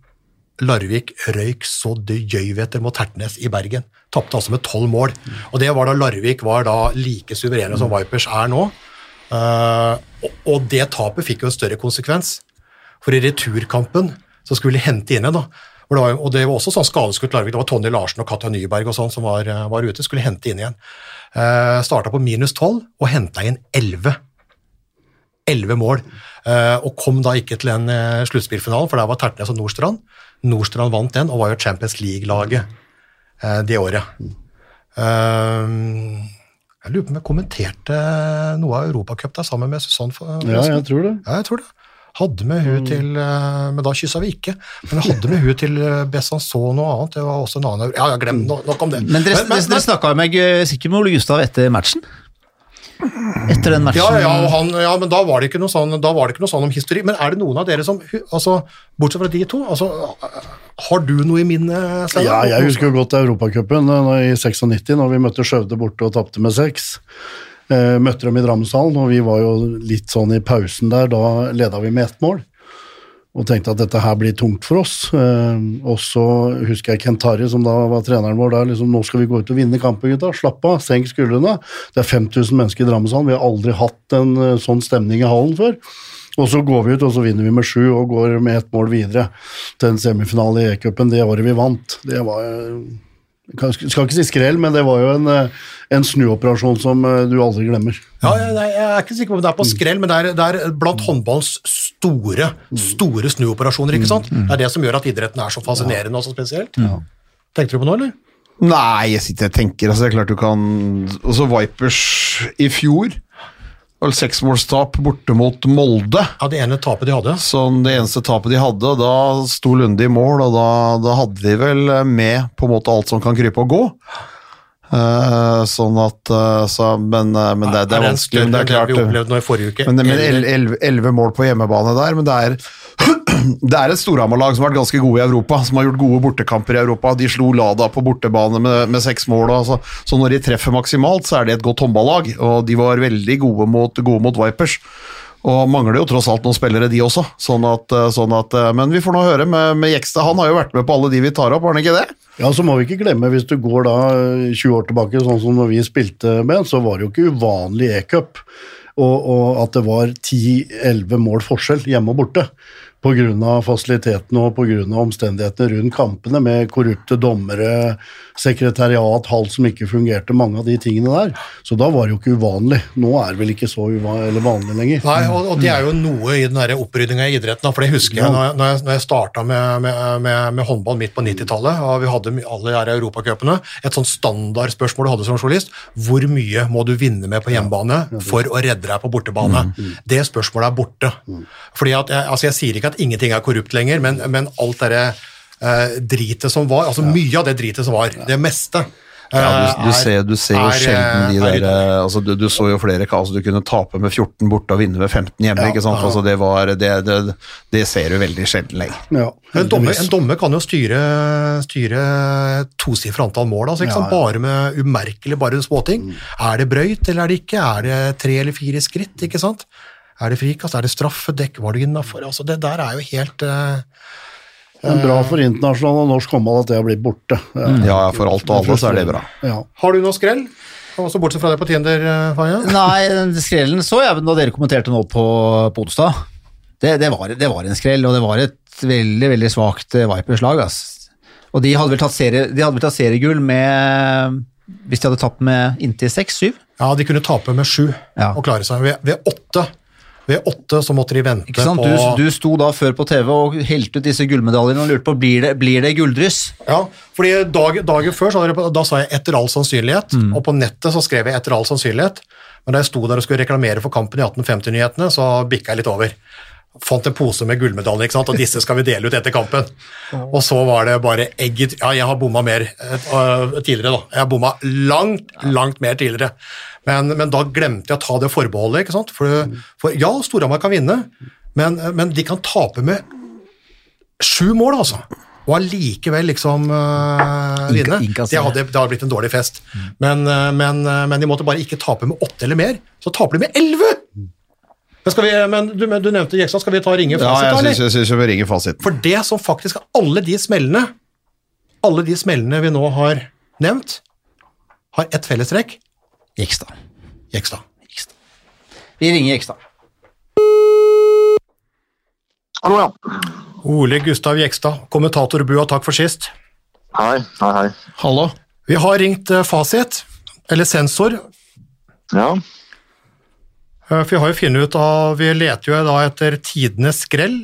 Larvik røyk så det gjøy etter mot Tertnes i Bergen. Tapte altså med tolv mål. Og det var da Larvik var da like suverene som Vipers er nå. Eh, og, det tapet fikk jo en større konsekvens. For i returkampen så skulle de hente inn en, da. Det var, og det var også sånn skadeskutt Larvik. Det var Tonje Larsen og Katja Nyberg og sånn som var, eh, var ute. Skulle hente inn igjen. Eh, Starta på minus 12 og henta inn 11. 11 mål. Eh, og kom da ikke til den uh, sluttspillfinalen, for der var Tertnes og Nordstrand. Nordstrand vant den og var jo Champions League-laget eh, det året. Eh, jeg lurer på om jeg kommenterte noe av Europacup der sammen med Susanne. Ja, jeg tror det. ja, jeg tror det. Hadde med hun Mm. til eh, Men da kyssa vi ikke. Men hadde med hun til eh, Besançon og annet. Det var også en annen Ja, glem no- nok om det. Men dere, dere, dere snakka med eh, sikkert med Ole Gustav etter matchen? Etter den matchen? ja, ja, og han, ja, men da var, det ikke noe sånn, da var det ikke noe sånn om historie. Men er det noen av dere som altså, Bortsett fra de to, altså, har du noe i minne? Ja, jeg husker jo godt Europacupen eh, i 96, når vi møtte Skjøvde borte og tapte med seks. Eh, møtte dem i Drammenshallen, og vi var jo litt sånn i pausen der. Da leda vi med ett mål. Og tenkte at dette her blir tungt for oss. Eh, og så husker jeg Kent Harry, som da var treneren vår, da liksom Nå skal vi gå ut og vinne kampen, gutta. Slapp av, senk skuldrene. Det er 5000 mennesker i Drammenshallen. Vi har aldri hatt en eh, sånn stemning i hallen før. Og så går vi ut, og så vinner vi med sju og går med ett mål videre til en semifinale i E-cupen det året vi vant. Det var eh, jeg skal ikke si skrell, men det var jo en, eh, en snuoperasjon som eh, du aldri glemmer. Ja, jeg er ikke sikker på om det er på skrell, men det er, det er blant håndballens store store snuoperasjoner. ikke sant? Det er det som gjør at idretten er så fascinerende og så spesielt. Tenkte du på noe, eller? Nei, jeg sitter og tenker altså, det er klart du kan Også Vipers i fjor vel seksmålstap borte mot Molde. Ja, Det ene tapet de hadde. Sånn det eneste tapet de hadde, og da sto Lunde i mål, og da, da hadde de vel med på en måte alt som kan krype og gå. Eh, sånn at uh, så, men, uh, men det, det er en vanskelig. Det er klart vi opplevde nå i forrige uke. Men, men elleve mål på hjemmebane der, men det er det er et Storhamar-lag som har vært ganske gode i Europa, som har gjort gode bortekamper i Europa. De slo Lada på bortebane med, med seks mål. Altså. Så, når de treffer maksimalt, så er det et godt håndballag. Og de var veldig gode mot, gode mot Vipers. Og mangler jo tross alt noen spillere, de også. Sånn at, sånn at, men vi får nå høre med, med Jekstad. Han har jo vært med på alle de vi tar opp, har han ikke det? Ja, så må vi ikke glemme, hvis du går da eh, 20 år tilbake, sånn som når vi spilte med, så var det jo ikke uvanlig e-cup. Og, og at det var 10-11 mål forskjell hjemme og borte Pga. fasilitetene og pga. omstendighetene rundt kampene, med korrupte dommere, sekretariat, halv som ikke fungerte, mange av de tingene der. Så da var det jo ikke uvanlig. Nå er det vel ikke så vanlig lenger. Nei, og, og det er jo noe i den opprydninga i idretten. For det husker jeg når jeg, når jeg, når jeg starta med, med, med, med håndball midt på 90-tallet, og vi hadde alle de europacupene. Et sånt standardspørsmål du hadde som journalist. Hvor mye må du vinne med på hjemmebane for å redde deg på bortebane? Det spørsmålet er borte. Fordi at, jeg, altså jeg sier ikke at ingenting er korrupt lenger, men, men alt det eh, dritet som var, altså mye av det dritet som var, det meste Ja, du, du, eh, ser, du ser jo er, sjelden de eh, er der eh, altså, du, du så jo flere altså, Du kunne tape med 14 borte og vinne med 15 hjemme. Ja, ikke sant? Altså, det, var, det, det, det ser du veldig sjelden lenger. Ja, En dommer, en dommer kan jo styre, styre tosifra antall mål, altså, ikke Ja, bare med umerkelig bare småting. Mm. Er det brøyt eller er det ikke? Er det tre eller fire skritt? ikke sant? Er det frikast? Er det straffedekk? Var det innafor? Altså, det der er jo helt eh, Men bra for internasjonal og norsk håndball at det har blitt borte. Ja. Ja, for alt og alle så er det bra. Ja. Har du noe skrell? Også bortsett fra det på Tinder, eh, Faye? Nei, skrellen så jeg da dere kommenterte nå på, på onsdag. Det, det, var, det var en skrell, og det var et veldig veldig svakt eh, Vipers-lag. ass. Og de hadde vel tatt, serie, de hadde vel tatt seriegull med Hvis de hadde tapt med inntil seks-syv? Ja, de kunne tape med sju Ja. og klare seg. Ved, ved åtte ved åtte så måtte de vente Ikke sant? på Du, du sto da før på TV og helte ut disse gullmedaljene og lurte på blir det blir det gulldryss. Ja, fordi dag, dagen før så hadde jeg, da sa jeg 'etter all sannsynlighet', og på nettet så skrev jeg 'etter all sannsynlighet', men da jeg sto der og skulle reklamere for kampen i 1850-nyhetene, så bikka jeg litt over. Fant en pose med gullmedaljer, ikke sant, og disse skal vi dele ut etter kampen. Og så var det bare egget Ja, jeg har bomma mer eh, tidligere, da. Jeg har bomma langt, langt mer tidligere. Men, men da glemte jeg å ta det forbeholdet, ikke sant. For, for ja, Storhamar kan vinne, men, men de kan tape med sju mål, altså. Og allikevel liksom uh, vinne. Det hadde, det hadde blitt en dårlig fest. Men, eh, men, eh, men de måtte bare ikke tape med åtte eller mer. Så taper de med elleve! Men, skal vi, men du, du nevnte Jekstad, skal vi ta og ringe fasit, Ja, jeg syns, jeg synes vi ringer fasit. For det som faktisk er alle de smellene, alle de smellene vi nå har nevnt, har ett fellestrekk. Jekstad. Jekstad. Vi ringer Jekstad. Hallo, ja. Ole Gustav Jekstad, kommentatorbua, takk for sist. Hei, hei, hei. Hallo? Vi har ringt eh, Fasit, eller sensor, Ja, Eh, For vi har jo funnet ut av, vi leter jo da etter tidenes skrell,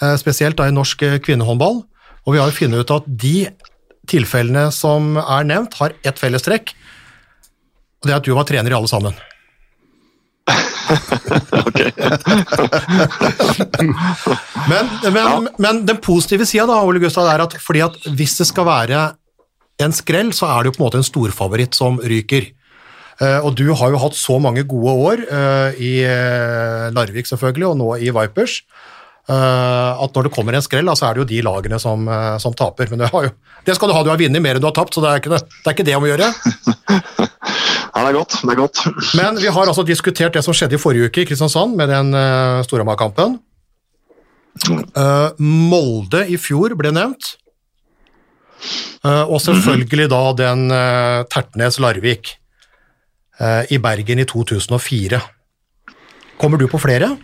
eh, spesielt da i norsk eh, kvinnehåndball, og vi har jo funnet ut at de tilfellene som er nevnt, har ett fellestrekk, og det er at du var trener i alle sammen. men, men, men den positive sida da, Ole Gustav, er at fordi at hvis det skal være en skrell, så er det jo på en måte en storfavoritt som ryker. Uh, og du har jo hatt så mange gode år uh, i eh, Larvik selvfølgelig, og nå i Vipers, eh, at når det kommer en skrell, så er det jo de lagene som, eh, som taper. Men det, har jo, det skal du ha, du har vunnet mer enn du har tapt, så det er ikke det, det, er ikke det om å gjøre. ja det er godt. Det er godt. Men vi har altså diskutert det som skjedde i forrige uke i Kristiansand med den uh, Storhamar-kampen. Uh, Molde i fjor ble nevnt. Uh, og selvfølgelig da den uh, Tertnes-Larvik eh, i Bergen i 2004. Kommer du på flere?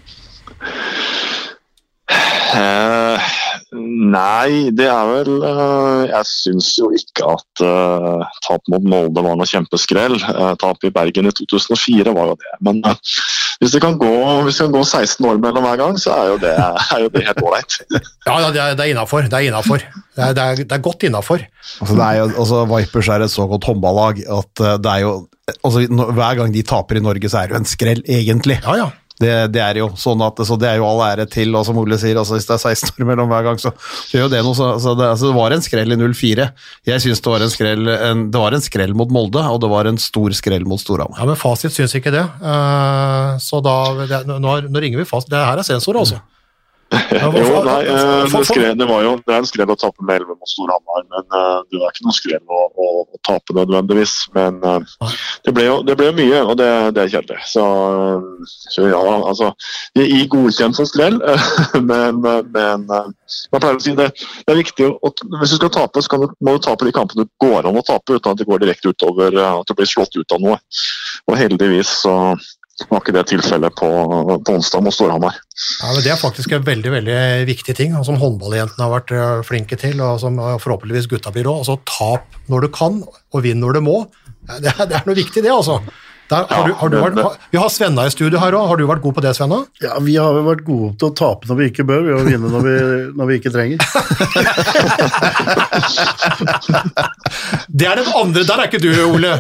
Eh, nei, det er vel eh, Jeg syns jo ikke at uh, tap mot Molde var noe kjempeskrell. Uh, tap i Bergen i 2004 var jo det. Men uh, hvis, det kan gå, hvis det kan gå 16 år mellom hver gang, så er jo det, er jo det helt ålreit. Ja, ja, det er, det er innafor. Det er innafor. Det er, det er, det er godt innafor. Altså, er altså, Vipers er et så godt håndballag at det er jo altså, Hver gang de taper i Norge, så er det jo en skrell, egentlig. Ja, ja. Det, det er jo sånn at, så det er jo all ære til, og som Ole sier, altså, hvis det er 16 år mellom hver gang, så, gjør jo det noe. Så, så det, altså, det var en skrell i 04. Jeg syns det, det var en skrell mot Molde, og det var en stor skrell mot Storhamar. Ja, men Fasit syns ikke det. Uh, så da det, nå, ringer vi fast. Det her er sensor, altså. Ja, Jo, nei, eh, det, skred, det, var jo, det er en skred å tape med 11 mot Storhamar, men eh, det er ikke noe skred å, å, å tape nødvendigvis. Men eh, det ble jo det ble mye, og det, det er kjedelig. Så, så ja, altså vi er godkjent som skrell, men, men jeg pleier å si det, det er viktig å, Hvis du skal tape, så kan du, må du tape de kampene du går an å tape, uten at det går direkte utover at du blir slått ut av noe. Og heldigvis så var ikke det tilfellet på, på onsdag mot Storhamar. Ja, men Det er faktisk en veldig veldig viktig ting, som håndballjentene har vært eh, flinke til, og som eh, forhåpentligvis gutta blir òg. Altså, tap når du kan, og vinn når du må. Det er, det er noe viktig, det, altså. Der, har du, har du vært, har, vi har Svenna i studio her òg. Har du vært god på det, Svenna? Ja, Vi har jo vært gode til å tape når vi ikke bør, har vinne når vi, når vi ikke trenger. Det er den andre. Der er ikke du, Ole.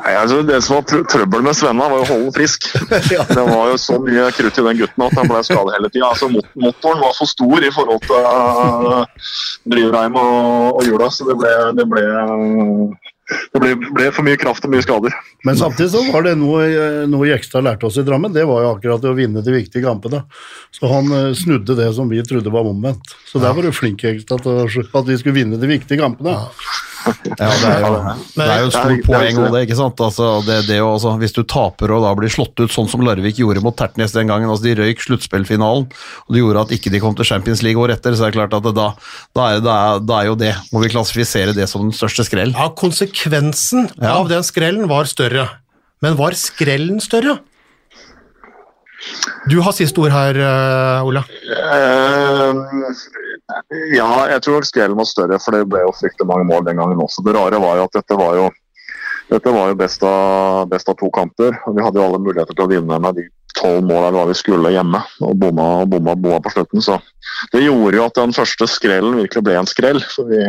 Nei, altså Det som var trø- trøbbel med Svenna, var å holde frisk. Det var jo så mye krutt i den gutten at han ble skadet hele tida. Altså, mot- motoren var for stor i forhold til uh, drivreim og, og hjula, så det ble, det ble det ble, ble for mye kraft og mye skader. Men samtidig så var det noe, noe Jekstad lærte oss i Drammen, det var jo akkurat det å vinne de viktige kampene. Så han eh, snudde det som vi trodde var omvendt. Så der var du flink, Jekstad, at vi skulle vinne de viktige kampene. Ja, det er jo, det er jo et stort poeng det, ikke sant? Altså, det, det jo, altså, hvis du taper og da blir slått ut sånn som Larvik gjorde mot Tertnes den gangen, altså de røyk sluttspillfinalen, og det gjorde at ikke de kom til Champions League året etter, så er det klart at det, da, da, er, da, er, da er jo det, må vi klassifisere det som den største skrell. Ja, konsekvensen Ja. av den skrellen var større. Men var skrellen større? Du har siste ord her, Ola. Ole. Ja, jeg tror nok skrellen var større, for det ble jo fryktelig mange mål den gangen også. Det rare var jo at dette var jo dette var jo best av, best av to kamper. og Vi hadde jo alle muligheter til å vinne med de tolv målene vi skulle hjemme, og bomma, bomma, bomma på slutten. Så det gjorde jo at den første skrellen virkelig ble en skrell, Så vi,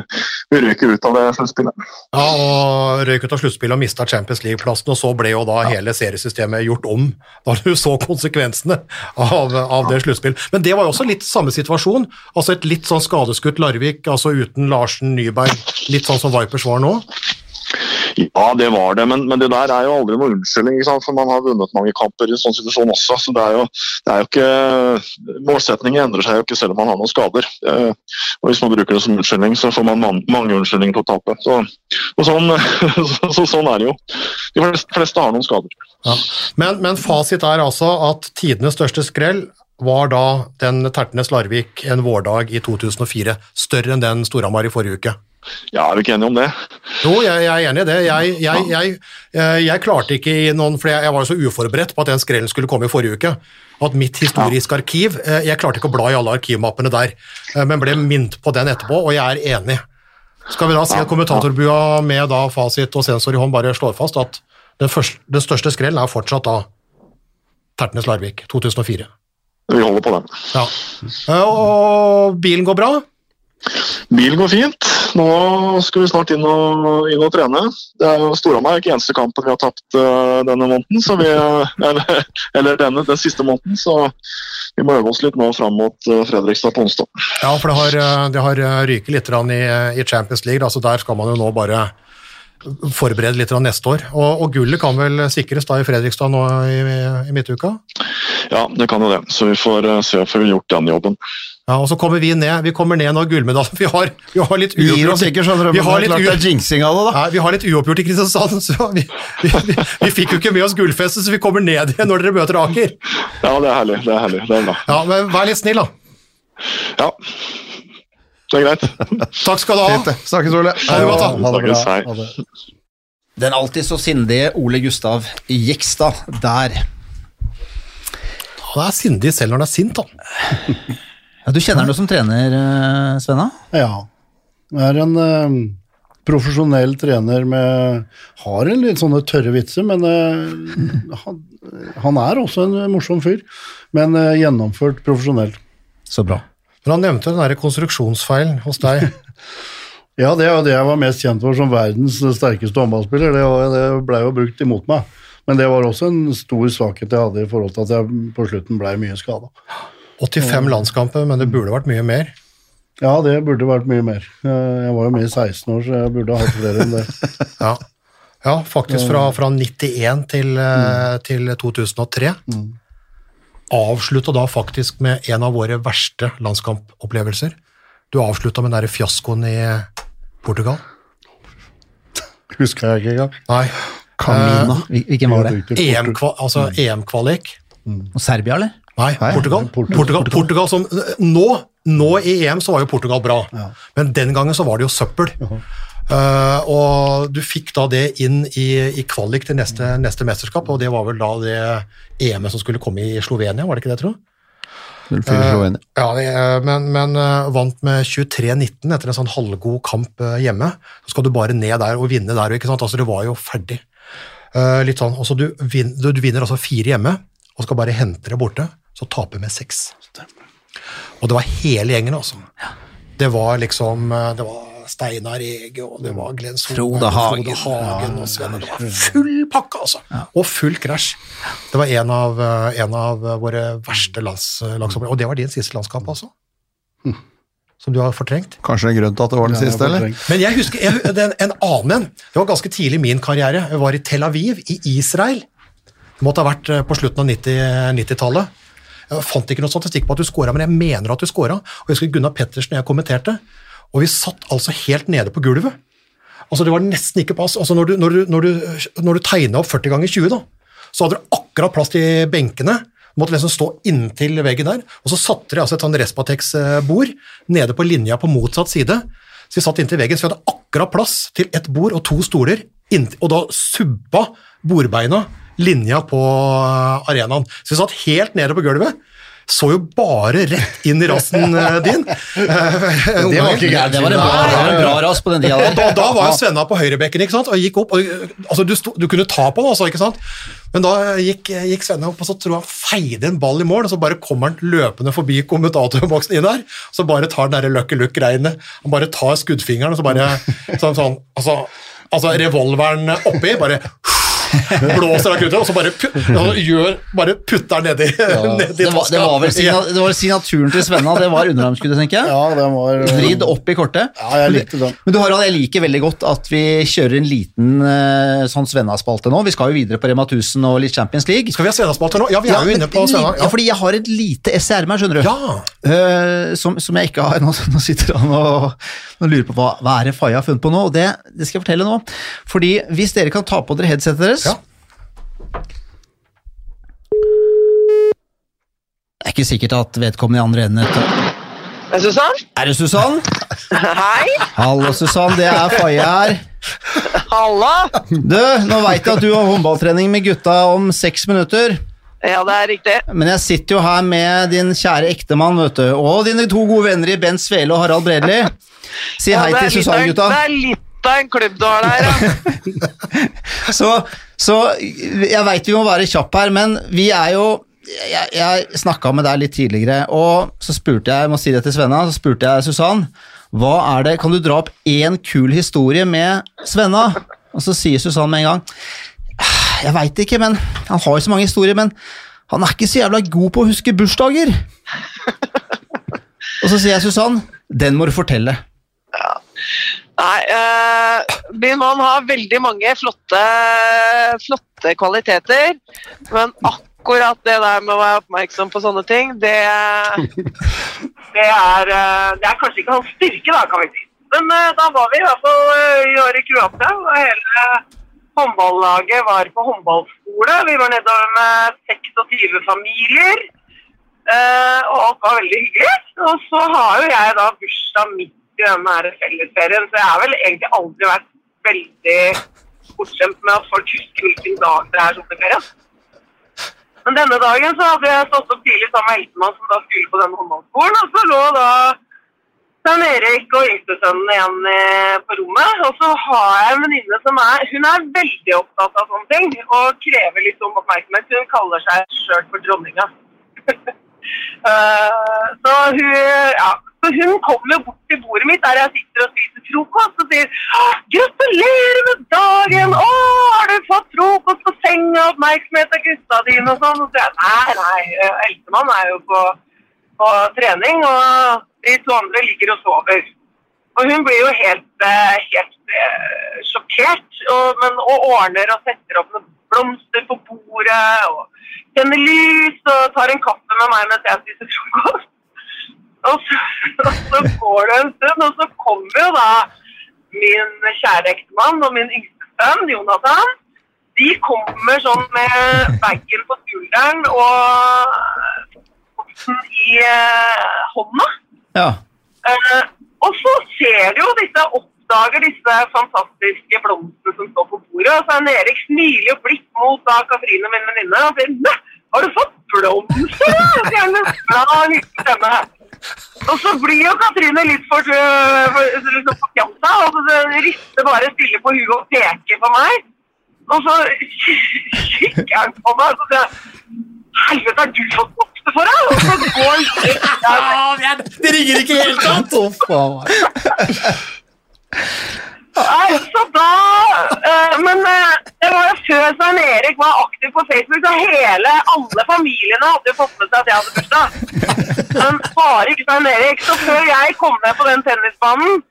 vi røyker ut av det sluttspillet. Ja, og Røyk ut av sluttspillet og mista Champions League-plassen, og så ble jo da hele seriesystemet gjort om da du så konsekvensene av, av det sluttspillet. Men det var jo også litt samme situasjon. altså Et litt sånn skadeskutt Larvik, altså uten Larsen Nyberg, litt sånn som Vipers var nå. Ja, det var det, men, men det der er jo aldri noen unnskyldning, for man har vunnet mange kamper i en sånn situasjon også. så det er jo, det er jo ikke, Målsetningen endrer seg jo ikke selv om man har noen skader. Eh, og Hvis man bruker det som unnskyldning, så får man man mange unnskyldninger til å tape. Så, og sånn, så, så, sånn er det jo. De fleste, fleste har noen skader. Ja. Men, men fasit er altså at tidenes største skrell var da den Tertnes Larvik en vårdag i 2004, større enn den Storhamar i forrige uke. Ja, Er vi ikke enige om det? Jo, jeg, jeg er enig i det. Jeg, jeg, jeg, eh, jeg klarte ikke i noen For jeg, var så uforberedt på at den skrellen skulle komme i forrige uke. At mitt historiske arkiv eh, Jeg klarte ikke å bla i alle arkivmappene der, eh, men ble minnet på den etterpå, og jeg er enig. Skal vi da si at kommentatorbua med da fasit og sensor i hånd bare slår fast at den, første, den største skrellen er fortsatt da Tertnes Larvik 2004. Vi holder på den. Ja. Og bilen går bra? Bilen går fint. Nå skal vi snart inn og, inn og trene. Det er jo Storhamar er ikke eneste kampen vi har tapt uh, denne måneden, så vi, eller, eller denne, den siste måneden. Så vi må øve oss litt nå fram mot uh, Fredrikstad på onsdag. Ja, for det har, eh, det har ryket litt i, i Champions League, da, så der skal man jo nå bare forberede litt neste år. Og, og gullet kan vel sikres da i Fredrikstad nå i, i midtuka? Ja, det kan jo det. Så vi får se om vi har gjort den jobben. Ja, og så kommer vi ned vi kommer ned når gullmedaljen Vi har, vi har litt uoppgjort ikke, skjønner du, vi har det er jinxing av det, da. Nei, vi har litt uoppgjort i Kristiansand, så vi, vi, vi, vi fikk jo ikke med oss gullfestet, så vi kommer ned igjen når dere møter Aker. Ja, det er herlig. Det er herlig. Det er bra. Ja, men Vær litt snill, da. Ja. Det er greit. Takk skal du ha. Fint. Snakkes, Ole. Ha det godt, da. Ha det bra. Ha det. Den alltid så sindige Ole Gustav Jekstad der. Han er sindig selv når han er sint, han. Ja, du kjenner ham jo som trener, eh, Svenna? Ja. Jeg er en eh, profesjonell trener med Har en litt sånne tørre vitser, men eh, han, han er også en morsom fyr. Men eh, gjennomført profesjonell. Så bra. Men han nevnte den der konstruksjonsfeilen hos deg. Ja, det er jo det jeg var mest kjent for som verdens sterkeste håndballspiller. Det, det ble jo brukt imot meg. Men det var også en stor svakhet jeg hadde i forhold til at jeg på slutten ble mye skada. 85 landskamper, men det burde vært mye mer. Ja, det burde vært mye mer. Eh, Jeg var jo med i 16 år, så jeg burde hatt flere enn det. Ja, ja faktisk fra, fra 91 til, mm. til 2003. Avslutta da faktisk med en av våre verste landskampopplevelser. Du avslutta med den der fiaskoen i Portugal. Husker jeg ikke engang. Nei. Kamina. Hvilken var det? EM-kvalik. altså EM-kvalik. Og Serbia, eller? Nei, Portugal. Portugal. Portugal. Portugal som, nå, nå i EM så var jo Portugal bra, men den gangen så var det jo søppel. Eh, og du fikk da det inn i, i kvalik til neste, neste mesterskap, og det var vel da det EM-et som skulle komme i Slovenia, var det ikke det, tro? Uh, Ja, det, er- men, men eh, vant med 23-19 etter en sånn halvgod kamp eh, hjemme. Så skal du bare ned der og vinne der, ikke sant? Altså, det var jo ferdig. Eh, litt sånn, altså, du, vin, du, du vinner altså fire hjemme, og skal bare hente det borte, så taper med seks. Og det var hele gjengen, altså. Det var liksom eh, Det var Steinar Ege, og det var Glenn Solberg, Frode Hagen. Frode Hagen og Sven. Det var full pakke, altså. Og full krasj. Det var en av, eh, en av våre verste lands. Og det var din siste landskamp, altså? Som du har fortrengt? Kanskje en grunn til at det var den siste, eller? Men jeg husker jeg, det er en, en annen en. Det var ganske tidlig i min karriere. Jeg var i Tel Aviv, i Israel. Det måtte ha vært eh, på slutten av 90 90-tallet. Jeg fant ikke noe statistikk på at du scora, men jeg mener at du scora. Og jeg husker Gunnar Pettersen og jeg kommenterte, og vi satt altså helt nede på gulvet. Altså Det var nesten ikke pass. Altså Når du, når du, du, du tegna opp 40 ganger 20, da, så hadde du akkurat plass til benkene. Du måtte liksom stå inntil veggen der. Og så satte de altså et sånn Respatex-bord nede på linja på motsatt side. Så vi satt inntil veggen, så vi hadde akkurat plass til ett bord og to stoler. inntil- Og da subba bordbeina linja på eh, arenaen. Så vi satt helt nede på gulvet. Så jo bare rett inn i rassen eh, din. Det var ikke gærent. Det var en bra, en bra ras på den tida og da, da var jo Svenna på høyrebekken ikke sant? og gikk opp. Og, altså, du, sto, du kunne ta på den, altså, ikke sant? men da gikk, gikk Svenna opp og så tror jeg han feide en ball i mål, og så bare kommer han løpende forbi kommentatorboksen inn der. Så bare tar den der Lucky look-greiene. Han bare tar skuddfingeren og så bare sånn, sånn altså, altså revolveren oppi, bare blåser av kruttet, og så bare, put, altså, gjør, bare putter nedi, nedi Det var, det var vel signa, det var signaturen til Svenna, det var underarmskuddet, tenker jeg. Ja, det var Vridd opp i kortet. Ja, jeg likte den. Men du Harald, jeg liker veldig godt at vi kjører en liten eh, sånn Svenna-spalte nå. Vi skal jo videre på Rema 1000 og litt Champions League. Skal vi ha Svenna-spalte nå? Ja, vi er jo inne på Svenna. Ja, fordi jeg har et lite esse i ermet skjønner du. Ja. Uh, som, som jeg ikke har Nå, nå sitter han og, og lurer på hva, hva er det Faye har funnet på nå, og det, det skal jeg fortelle nå. Fordi hvis dere kan ta på dere headsetet deres Ja. Det er ikke sikkert at vedkommende i andre enden etter- Er Susann? Er det Susann? Hei! Hallo, Susann. Det er Faye her. Halla! Du, nå veit jeg at du har håndballtrening med gutta om seks minutter. Ja, det er riktig. Men jeg sitter jo her med din kjære ektemann, vet du. Og dine to gode venner i Bent Svele og Harald Bredli. Si Ja, hei til Susann, gutta. Det er litt av en klubb du har der, ja. Så, så jeg veit vi må være kjapp her, men vi er jo Jeg, jeg snakka med deg litt tidligere, og så spurte jeg jeg må si det til Svenna, så spurte jeg Susann hva er det, Kan du dra opp én kul historie med Svenna? Og så sier Susann med en gang Jeg veit ikke, men han har jo så mange historier, men han er ikke så jævla god på å huske bursdager. Og så sier jeg Susann, den må du fortelle. Nei, øh, min mann har veldig mange flotte, flotte kvaliteter, men akkurat det der med å være oppmerksom på sånne ting, det, det, er, eh, det er kanskje ikke hans styrke, da, kan vi si. Men øh, da var vi i hvert fall eh, i år i Kroatia, og hele håndballaget var på håndballskole. Vi var nedover med 26 familier. Og alt var veldig hyggelig. Og så har jo jeg da bursdag midt i denne fellesferien, så jeg har vel egentlig aldri vært veldig bortskjemt med at folk husker hvilken dag det er sommerferie. Men denne dagen så hadde jeg stått opp tidlig sammen med Eltemann, som da skulle på denne håndballskolen, og så lå da Stein Erik og yngstesønnen igjen eh, på rommet. Og så har jeg en venninne som er Hun er veldig opptatt av sånne ting og krever litt om oppmerksomhet. Hun kaller seg sjøl for dronninga. uh, så hun ja, så hun kommer bort til bordet mitt der jeg sitter og spiser frokost og sier «Å, 'Gratulerer med dagen! Å, har du fått frokost på senga? Oppmerksomhet av gutta dine?' og sånn. Og så jeg nei, nei, eh, eldstemann er jo på, på trening, og de to andre ligger og sover. Og hun blir jo helt, eh, helt eh, sjokkert, og, men, og ordner og setter opp noen blomster på bordet, og tenner lys og tar en kaffe med meg mens jeg spiser frokost. Og så, og så går det en stund, og så kommer jo da min kjære ektemann og min yngste sønn, Jonathan. De kommer sånn med bagen på skulderen og posten i eh, hånda. Ja. Eh, og så ser de jo disse oppdager disse fantastiske blomstene som står på bordet. Og så er Erik smiler og blikk mot da Katrine, min venninne, og sier 'Nei, har du fått blomster? Ja? Så jeg han med bra hyggelig stemme. Og så blir jo Katrine litt for, for, for, for forkjamsa, og så rister bare stille på huet og peker på meg. Og så kikker han på meg og så sier han, Helvete, er du fått blomster for deg? Og så går han Det ringer ikke helt sant! Å, faen. Nei, så da eh, Men eh, det var jo før Svein Erik var aktiv på Facebook, så hele, alle familiene hadde jo fått med seg at jeg hadde bursdag. Men bare ikke Svein Erik. Så før jeg kom ned på den tennisbanen,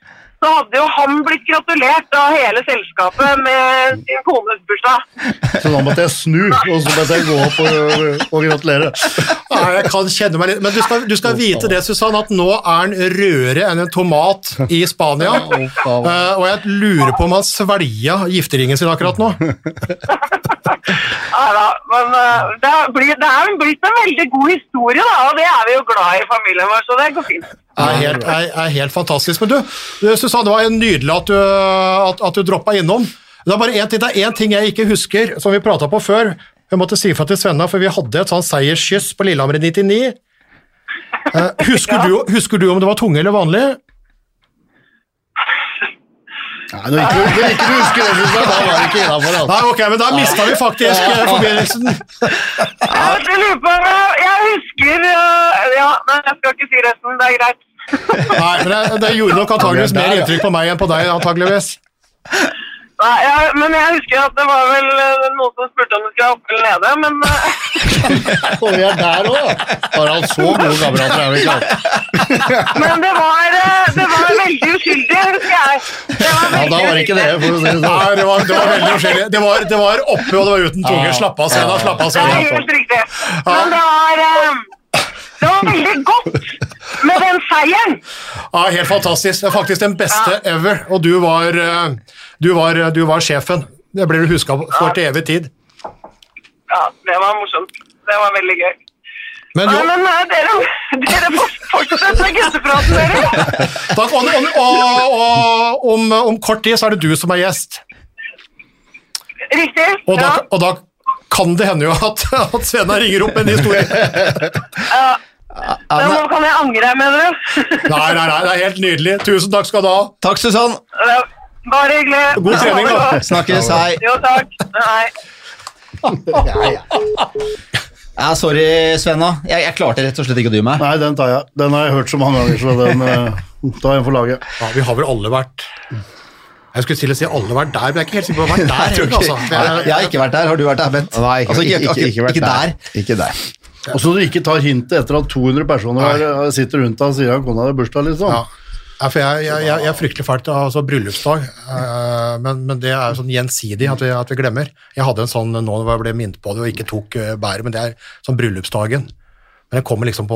så hadde jo han blitt gratulert av hele selskapet med sin kones bursdag. Så da måtte jeg snu, og så måtte jeg gå opp og, og gratulere. Nei, jeg kan kjenne meg litt Men du skal, du skal vite det, Susann, at nå er han rødere enn en tomat i Spania. Eh, og jeg lurer på om han svelga gifteringen sin akkurat nå. Ja, da, men eh, det, er- blir, det er blitt en veldig god historie, da, og det er vi jo glad i i familien vår, så det går fint. Er helt, er, er helt fantastisk. Men du, Susanne, det var nydelig at du, at, at du droppa innom. Det er bare én ting, jeg ikke husker, som vi prata på før. Jeg måtte si fra til Svenna, for vi hadde et sånn seierskyss på Lillehammer i 99. Husker, husker, du, husker du om det var tunge eller vanlig? Nei, når ikke, når ikke du husker det, Susann, da var det ikke innafor. Nei, ok, men da mista vi faktisk eh, forbindelsen. Jeg lurer på Jeg husker Ja, nei, jeg skal ikke si resten. Det er greit. Nei, men det, det gjorde nok antageligvis mer inntrykk på meg enn på deg, antageligvis. Nei, ja, men jeg husker at det var vel øh, noen som spurte om du skulle opp eller nede, men øh, Og vi er der òg! Harald, så gode kamerater er vi ikke hatt. Men det var, øh, det var veldig uskyldig, husker jeg. Det var Ja, da var det ikke det, for å si det sånn. Nei, det var, det var veldig uskyldig. Det var, det var oppe, og det var uten tunge. Slapp av, Sena. Slapp av, Det er helt riktig. Men det var Det var veldig godt med den seieren. Ja, helt fantastisk. Det er faktisk den beste ever. Og du var, eh, du var, du var sjefen. Det blir du huska for til evig tid. Ja, det var morsomt. Det var veldig gøy. Men Nei, jo, men øh, dere, dere får fortsette med guttepraten, dere. takk, og, og, og, om, om kort tid så er det du som er gjest. Riktig. Og da, Ja. og da kan det hende jo at, at Svena ringer opp med en historie. Men nå jeg angre, mener du? Nei, nei, nei, det er helt nydelig. Tusen takk skal du ha. Takk, Susann. Bare hyggelig. God trening, da. Snakkes. Hei. Jo, takk. Hei. Ja, sorry, Svenna. Jeg, jeg klarte rett og slett ikke å dy meg. Nei, den tar jeg. Den har jeg hørt så mange ganger, så den uh, tar jeg for laget. Ja, vi har vel alle vært Jeg skulle til å si alle vært der, men jeg er ikke helt sikker på å ha vært der. Nei, jeg, ikke- altså. For Jeg har ikke vært der. Har du vært der, Bent? Nei, ikke, Altså, ikke, ikke, ikke, vært ikke der. Ikke der. Og så du ikke tar hintet etter at 200 personer Nei. sitter rundt deg og sier at kona har bursdag, liksom. Ja. Ja, for jeg, jeg, jeg, jeg er fryktelig fælt til altså, bryllupsdag, eh, men, men det er jo sånn gjensidig at vi, at vi glemmer. Jeg hadde en sånn nå når jeg ble minnet på det og ikke tok uh, bæret, men det er sånn bryllupsdagen. Men jeg kommer liksom på,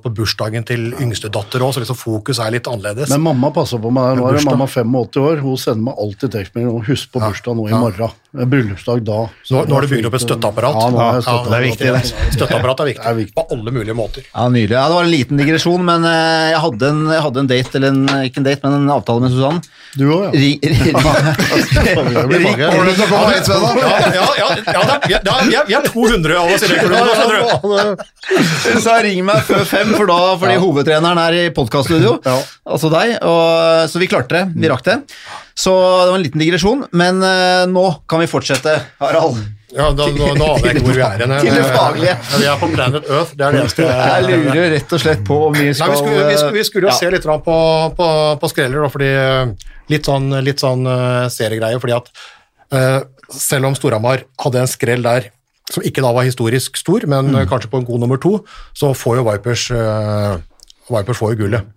på bursdagen til yngstedatter òg, så liksom fokus er litt annerledes. Men mamma passer på meg. Nå er det mamma 85 år. Hun sender meg alltid tekstmelding om 'husk på bursdag nå i ja. morgen'. Bryllupsdag da. Så nå, nå har du bygd opp et støtteapparat. Ja, nå har støtteapparat. Ja, det er viktig, det. Støtteapparat er viktig, Det er viktig. på alle mulige måter. Ja, Nydelig. Ja, det var en liten digresjon, men eh, jeg hadde en, jeg hadde en date, eller en, ikke en date, men en avtale med Susann. Du òg, ja. Ja, ja, ja, ja, vi, er- da, vi, er, vi er 200 av oss i det klubben. skjønner du. Hun sa ring meg før fem, for da, fordi hovedtreneren er i podkaststudio. Ja. Altså deg. Og, så vi klarte det. Vi rakk det. Så det var en liten digresjon, men uh, nå kan vi fortsette, Harald. Ja, da, nå, nå aner jeg ikke hvor vi er hen. Til det faglige. Ja, Vi er på Planet Earth, det er det eneste Jeg lurer rett og slett på om vi Nei, skal vi skulle, vi skulle, vi skulle jo ja. se litt på, på, på skreller, fordi eh, litt sånn, litt sånn uh, seriegreie, fordi at uh, selv om Storhamar hadde en skrell der som ikke da var historisk stor, men Mm. eh, kanskje på en god nummer to, så får jo Vipers, uh, Vipers får jo gullet.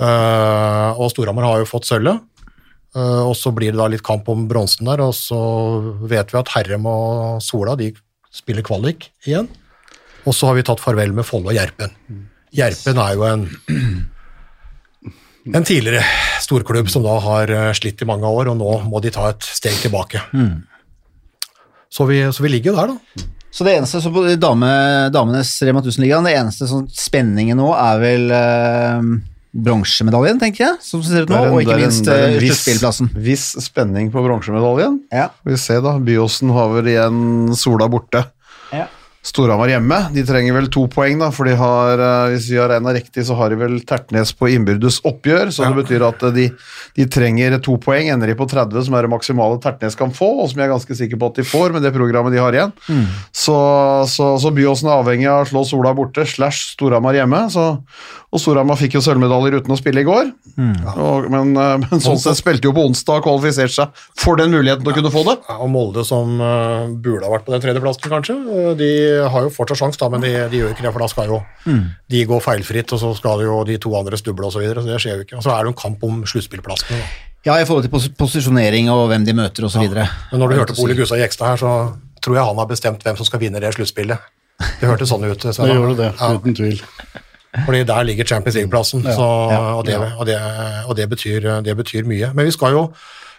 Eh, og Storhamar har jo fått sølvet, og så blir det da litt kamp om bronsen der, og så vet vi at Herrem og Sola de spiller kvalik igjen. Og så har vi tatt farvel med Folle og Gjerpen. Gjerpen er jo en en tidligere storklubb som da har eh, slitt i mange år, og nå må de ta et steg tilbake. Så, vi, så vi ligger jo der, da. Så det eneste så på dame, damenes Rema 1000-ligaen, det eneste sånn spenningen nå er vel eh, bronsemedaljen, tenker jeg, som ser ut nå, en- og ikke minst er eh, viss- Viss spenning på bronsemedaljen. Ja. Vi ser da. Byåsen har vel igjen Sola borte. Ja. Storhamar hjemme. De trenger vel to poeng, da, for de har, eh, hvis vi har regna riktig, så har de vel Tertnes på innbyrdes oppgjør. Så det betyr at eh, de, de trenger to poeng. Ender de på 30, som er det maksimale Tertnes kan få, og som jeg er ganske sikker på at de får med det programmet de har igjen. Så, så, så Byåsen er avhengig av å slå Sola borte, slash Storhamar hjemme. Så, og Storhamar fikk jo sølvmedaljer uten å spille i går. Og, men, eh, men sånn sett spilte jo på onsdag og kvalifiserte seg for den muligheten til å kunne få det. Ja, og Molde, som uh, burde ha vært på den tredjeplassen, kanskje, eh, de har jo fortsatt sjanse, da, men de, de gjør ikke det, for da skal jo de gå feilfritt, og så skal jo de to andre stuble osv. Så, videre, så det skjer jo ikke. Og så er det jo en kamp om sluttspillplassene. da. Ja, i forhold til pos posisjonering og hvem de møter osv. Ja. Men når du hørte på Ole Gustav Gjekstad her, så tror jeg han har bestemt hvem som skal vinne det sluttspillet. Det hørtes sånn ut. Sven. Det gjør det, Ja, uten tvil. Fordi der ligger Champions League-plassen, ja, ja, og, det, og, det, og det, betyr, det betyr mye. Men vi skal jo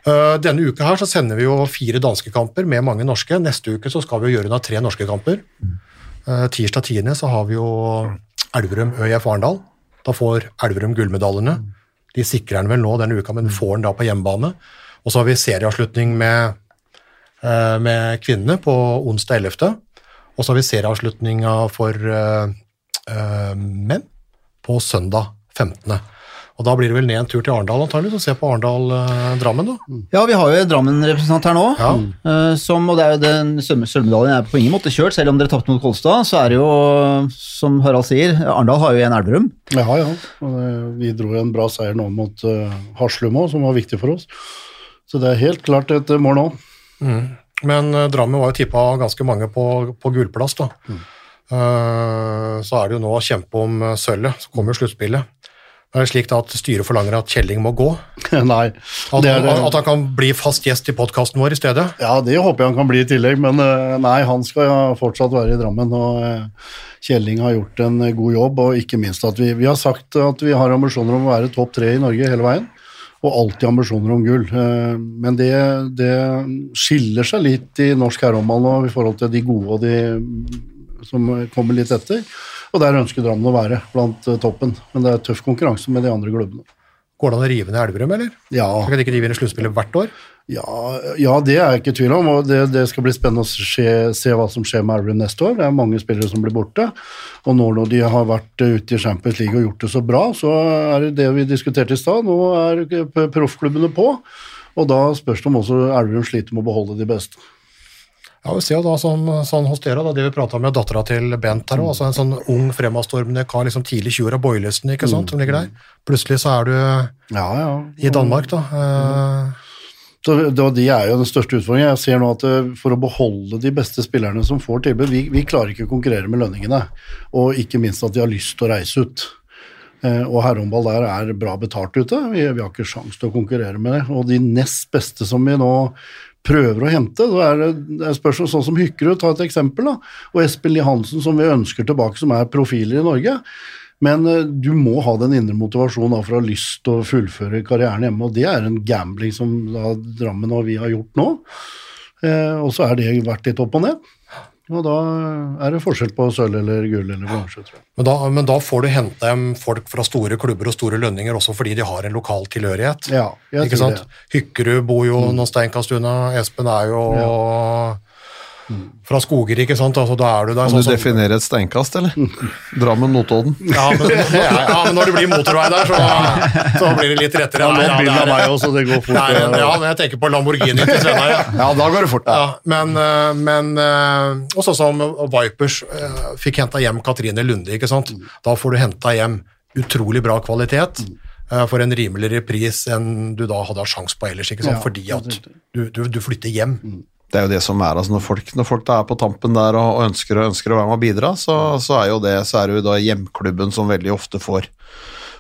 øh, denne uka her så sender vi jo fire danske kamper med mange norske. Neste uke så skal vi jo gjøre unna tre norske kamper. Uh, tirsdag 10. så har vi jo Elverum ØIF Arendal. Da får Elverum gullmedaljene. De sikrer den vel nå denne uka, men får den da på hjemmebane. Og så har vi serieavslutning med, øh, med kvinnene på onsdag 11. Og så har vi serieavslutninga for øh, øh, på søndag 15. Og da blir det vel ned en tur til Arendal antagelig, og se på Arendal-Drammen, da. Ja, vi har jo en Drammen-representant her nå. Ja. eh, som, og det er jo den sølv- Sølvmedaljen er på ingen måte kjørt, selv om dere tapte mot Kolstad. Så er det jo, som Harald sier, Arendal har jo en Elverum. Ja, ja. Vi dro en bra seier nå mot Haslum òg, som var viktig for oss. Så det er helt klart et eh, mål nå. Men eh, Drammen var jo tippa ganske mange på, på gulplass, da. Eh, så er det jo nå å kjempe om eh, sølvet, så kommer jo sluttspillet. Det er slik da at styret forlanger at Kjelling må gå. Nei. At, det det. at han kan bli fast gjest i podkasten vår i stedet. Ja, det håper jeg han kan bli i tillegg, men eh, nei, han skal fortsatt være i Drammen. og eh, Kjelling har gjort en eh, god jobb, og ikke minst at vi, vi har sagt at vi har ambisjoner om å være topp tre i Norge hele veien. Og alltid ambisjoner om gull. Eh, Men det, det skiller seg litt i norsk herrehåndball nå i forhold til de gode og de som kommer litt etter. Og der ønsker Drammen å være, blant eh, toppen. Men det er tøff konkurranse med de andre klubbene. Går det an å rive ned Elverum, eller? Ja, Så kan de ikke inn i sluttspillet hvert år? Ja, ja, det er jeg ikke i tvil om. og det, det skal bli spennende å se, se hva som skjer med Elverum neste år. Det er mange spillere som blir borte. Og nå når de har vært eh, ute i Champions League og gjort det så bra, så er det det vi diskuterte i stad. Nå er proffklubbene på. Og da spørs det om også Elverum sliter med å beholde de beste. Ja, vi ser jo da sånn, sånn hos dere, da, det vi prata med dattera til Bent her òg, altså en sånn ung, fremadstormende kar, liksom tidlig 20 av boylisten, ikke sant, som ligger der. Plutselig så er du Ja, ja. i Danmark, da. Mm. Så da, de er jo den største utfordringen. Jeg ser nå at eh, for å beholde de beste spillerne som får tilbud, vi, vi klarer ikke å konkurrere med lønningene. Og ikke minst at de har lyst til å reise ut. Eh, og herrehåndball der er bra betalt ute. Vi, vi har ikke sjans til å konkurrere med det. Og de nest beste som vi nå prøver å hente, så er det, det er spørsmål sånn som Hykkerud, ta et eksempel, da. Og Espen Lie Hansen, som vi ønsker tilbake, som er profiler i Norge. Men eh, du må ha den indre motivasjonen da, for å ha lyst til å fullføre karrieren hjemme, og det er en gambling som da, Drammen og vi har gjort nå. Eh, og så er det vært litt opp og ned. Og da er det forskjell på sølv eller gull eller bronse, tror jeg. Men da, men da får du hente hjem folk fra store klubber og store lønninger også fordi de har en lokal tilhørighet. Ja, jeg ikke tror sant? Hykkerud bor jo noen steinkast unna, Espen er jo fra Skoger, ikke sant? Altså, da er du der. Kan sånn du definere et steinkast, eller? Drammen, Notodden. ja, men, ja, men når det blir motorvei der, så, så blir det litt rettere. Ja, nå Nei, ja, det er- meg også, det går fort. Nei, ja, jeg tenker på Lamborghini til Steinar. Ja. Ja, da går det fort. Ja, men, eh, men eh, også som Vipers eh, fikk henta hjem Katrine Lunde, ikke sant? Da får du henta hjem utrolig bra kvalitet for en rimeligere pris enn du da hadde hatt sjanse på ellers, ikke sant? Ja, fordi at du, du, du flytter hjem. Det er jo det som er, altså når folk, når folk er på tampen der og ønsker, og ønsker å være med og bidra, så, så er jo det, så er det jo da hjemklubben som veldig ofte får,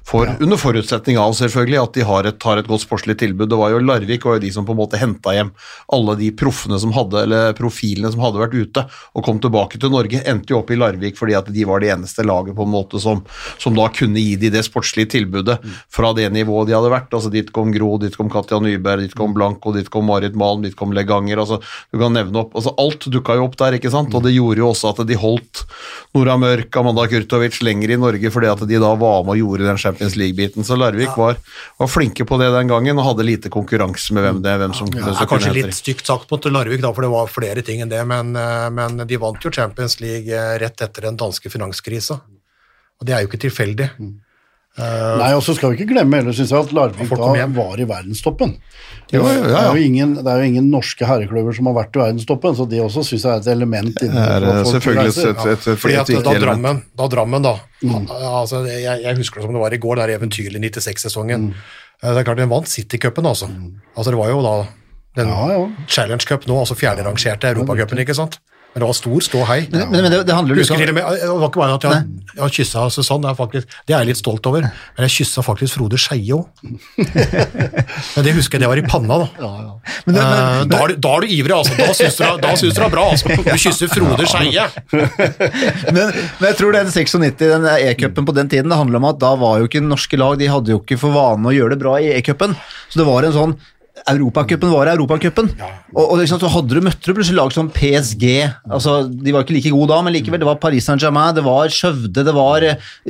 får under forutsetning av selvfølgelig at de har et, har et godt sportslig tilbud. Det var jo Larvik var jo de som på en måte henta hjem alle de proffene som hadde, eller profilene som hadde vært ute og kom tilbake til Norge, endte jo opp i Larvik fordi at de var det eneste laget på en måte som, som da kunne gi de det sportslige tilbudet fra det nivået de hadde vært. altså Dit kom Gro, dit kom Katja Nyberg, dit kom Blanco, dit kom Marit Malm, dit kom Leganger. altså Du kan nevne opp, altså Alt dukka jo opp der, ikke sant? og det gjorde jo også at de holdt Nora Mørk, Amanda Kurtovic lenger i Norge fordi at de da var med og gjorde den Champions Champions League-biten. Så Larvik var, var flinke på det den gangen og hadde lite konkurranse med hvem, det, hvem som, Det hvem som er kanskje litt stygt sagt mot Larvik, da, for det var flere ting enn det, men, eh, men de vant jo Champions League eh, rett etter den danske finanskrisa. Og det er jo ikke tilfeldig. Nei, og så skal vi ikke glemme heller, synes jeg, at Larvik da var i verdenstoppen. Jo, jo, ja, Det, er jo ingen, det er jo ingen norske herreklubber som har vært i verdenstoppen, så det også synes jeg er et element. Det er eh, selvfølgelig et, et, et, Fordi at da. Drammen, da, Drammen da altså, jeg, jeg husker det som det var i går, der eventyrlige 96-sesongen. Mm. Det er klart Den vant Citycupen, altså. altså. Det var jo da den Ja, ja. Challenge Cup nå, altså fjerderangerte Europacupen, ikke sant? Men det var stor ståhei. Men, men det, det handler jo Husker Det var ikke bare at jeg, jeg har kyssa Susann, det er, faktisk, det er jeg litt stolt over, men jeg kyssa faktisk Frode Skeie òg. men det husker jeg, det var i panna, da. Men det- men- Eh, da, er du, da er du ivrig, altså. Da syns du, det er- da syns du det er bra. altså. Du kysser Frode Skeie. men, men jeg tror den 96, den E-cupen på den tiden, det handler om at da var jo ikke norske lag De hadde jo ikke for vane å gjøre det bra i E-cupen. Så det var en sånn Europacupen var Europacupen. Og, og liksom, så hadde du møtte du plutselig lag som PSG. altså De var ikke like gode da, men likevel. Det var Paris Saint-Germain, det var Skjøvde, det var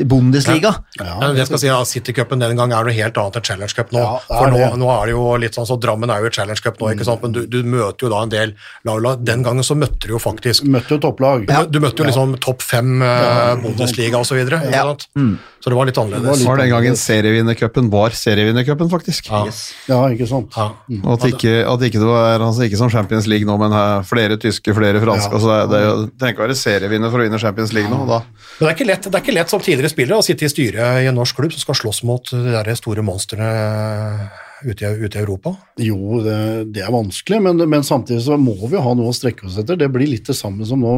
Bundesliga. Ja. Men det skal si at Citycupen den gang er noe helt annet enn Challenge Cup nå. Ja, For nå, nå er det jo litt sånn, så Drammen er jo i Challenge Cup nå, ikke sant? men du, du møter jo da en del lag. Den gangen så møtte du jo faktisk Møtte jo topplag. Du, du møtte jo liksom topp fem uh, Bundesliga osv. Så, videre, Ja. sant? så det var litt annerledes. Det var den gangen serievinnercupen var serievinnercupen, faktisk. Ja. Ja, ikke sant. Ja. Og at ikke, at ikke det var altså ikke som Champions League nå, men flere tyske, flere franske. Ja. Altså det, er- det, er trenger ikke å være serievinner for å vinne Champions League nå. Da. Men det er, ikke lett, det er ikke lett som tidligere spillere å sitte i styret i en norsk klubb som skal slåss mot de der store monstrene ute i, ute i Europa. Jo, det, det er vanskelig, men, men samtidig så må vi ha noe å strekke oss etter. Det blir litt det samme som, nå,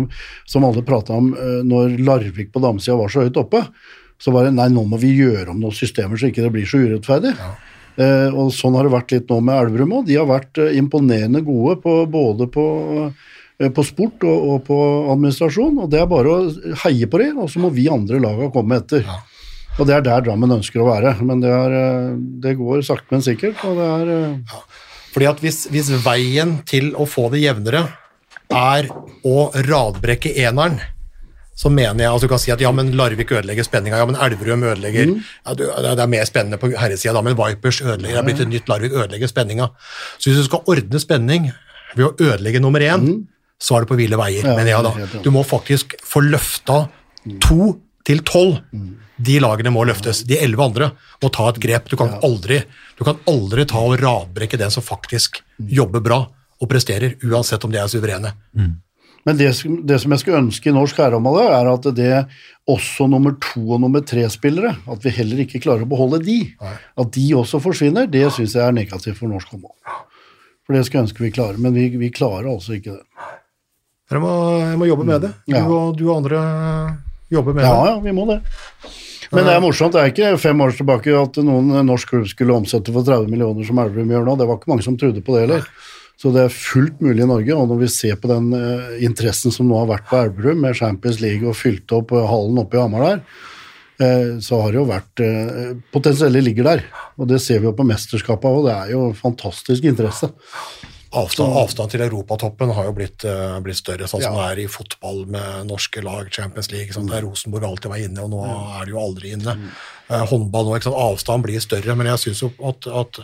som alle prata om eh, når Larvik på damesida var så høyt oppe. Så var det nei, nå må vi gjøre om noen systemer så ikke det blir så urettferdig. Eh, og sånn har det vært litt nå med Elverum òg. De har vært eh, imponerende gode på, både på, eh, på sport og, og på administrasjon. og Det er bare å heie på dem, og så må vi andre laga komme etter. Og det er der Drammen ønsker å være. Men det, er, eh, det går sakte, men sikkert. og det er... Ja. Fordi at hvis, hvis veien til å få det jevnere er å radbrekke eneren, så mener jeg at du kan si at ja, men Larvik ødelegger spenninga, ja, men Elverum ødelegger ja, det er- er mer spennende på herresida da, men Vipers ødelegger, det er blitt et nytt Larvik ødelegger spenninga. Så hvis du skal ordne spenning ved å ødelegge nummer én, så er det på ville veier, Ja, mener jeg da. Du må faktisk få løfta to til tolv. De lagene må løftes. De elleve andre må ta et grep. Du kan aldri, du kan aldri ta og radbrekke den som faktisk jobber bra og presterer, uansett om de er suverene. Men det, det som jeg skulle ønske i norsk herreområde, er at det også nummer to og nummer tre-spillere, at vi heller ikke klarer å beholde de. At de også forsvinner, det syns jeg er negativt for norsk håndball. For det skulle jeg ønske vi klarer, men vi, vi klarer altså ikke det. Jeg må, jeg må jobbe med det. Du, Ja. og, du og andre jobber med Ja, det. ja, vi må det. Men det er morsomt. Det er ikke fem år tilbake at noen norsk klubb skulle omsette for 30 millioner som Elverum gjør nå. Det var ikke mange som trodde på det heller. Så det er fullt mulig i Norge. Og når vi ser på den eh, interessen som nå har vært på Elverum, med Champions League og fylte opp eh, hallen oppe i Hamar der, eh, så har det jo vært Potensielle ligger der. Og det ser vi jo på mesterskapet òg. Det er jo fantastisk interesse. Avstand, avstand til europatoppen har jo blitt, uh, blitt større, sånn som Ja. det er i fotball med norske lag, Champions League. Sånn, der Rosenborg alltid var inne, og nå er de jo aldri inne. Uh, håndball nå, ikke sant? avstand blir større, men jeg syns jo at, at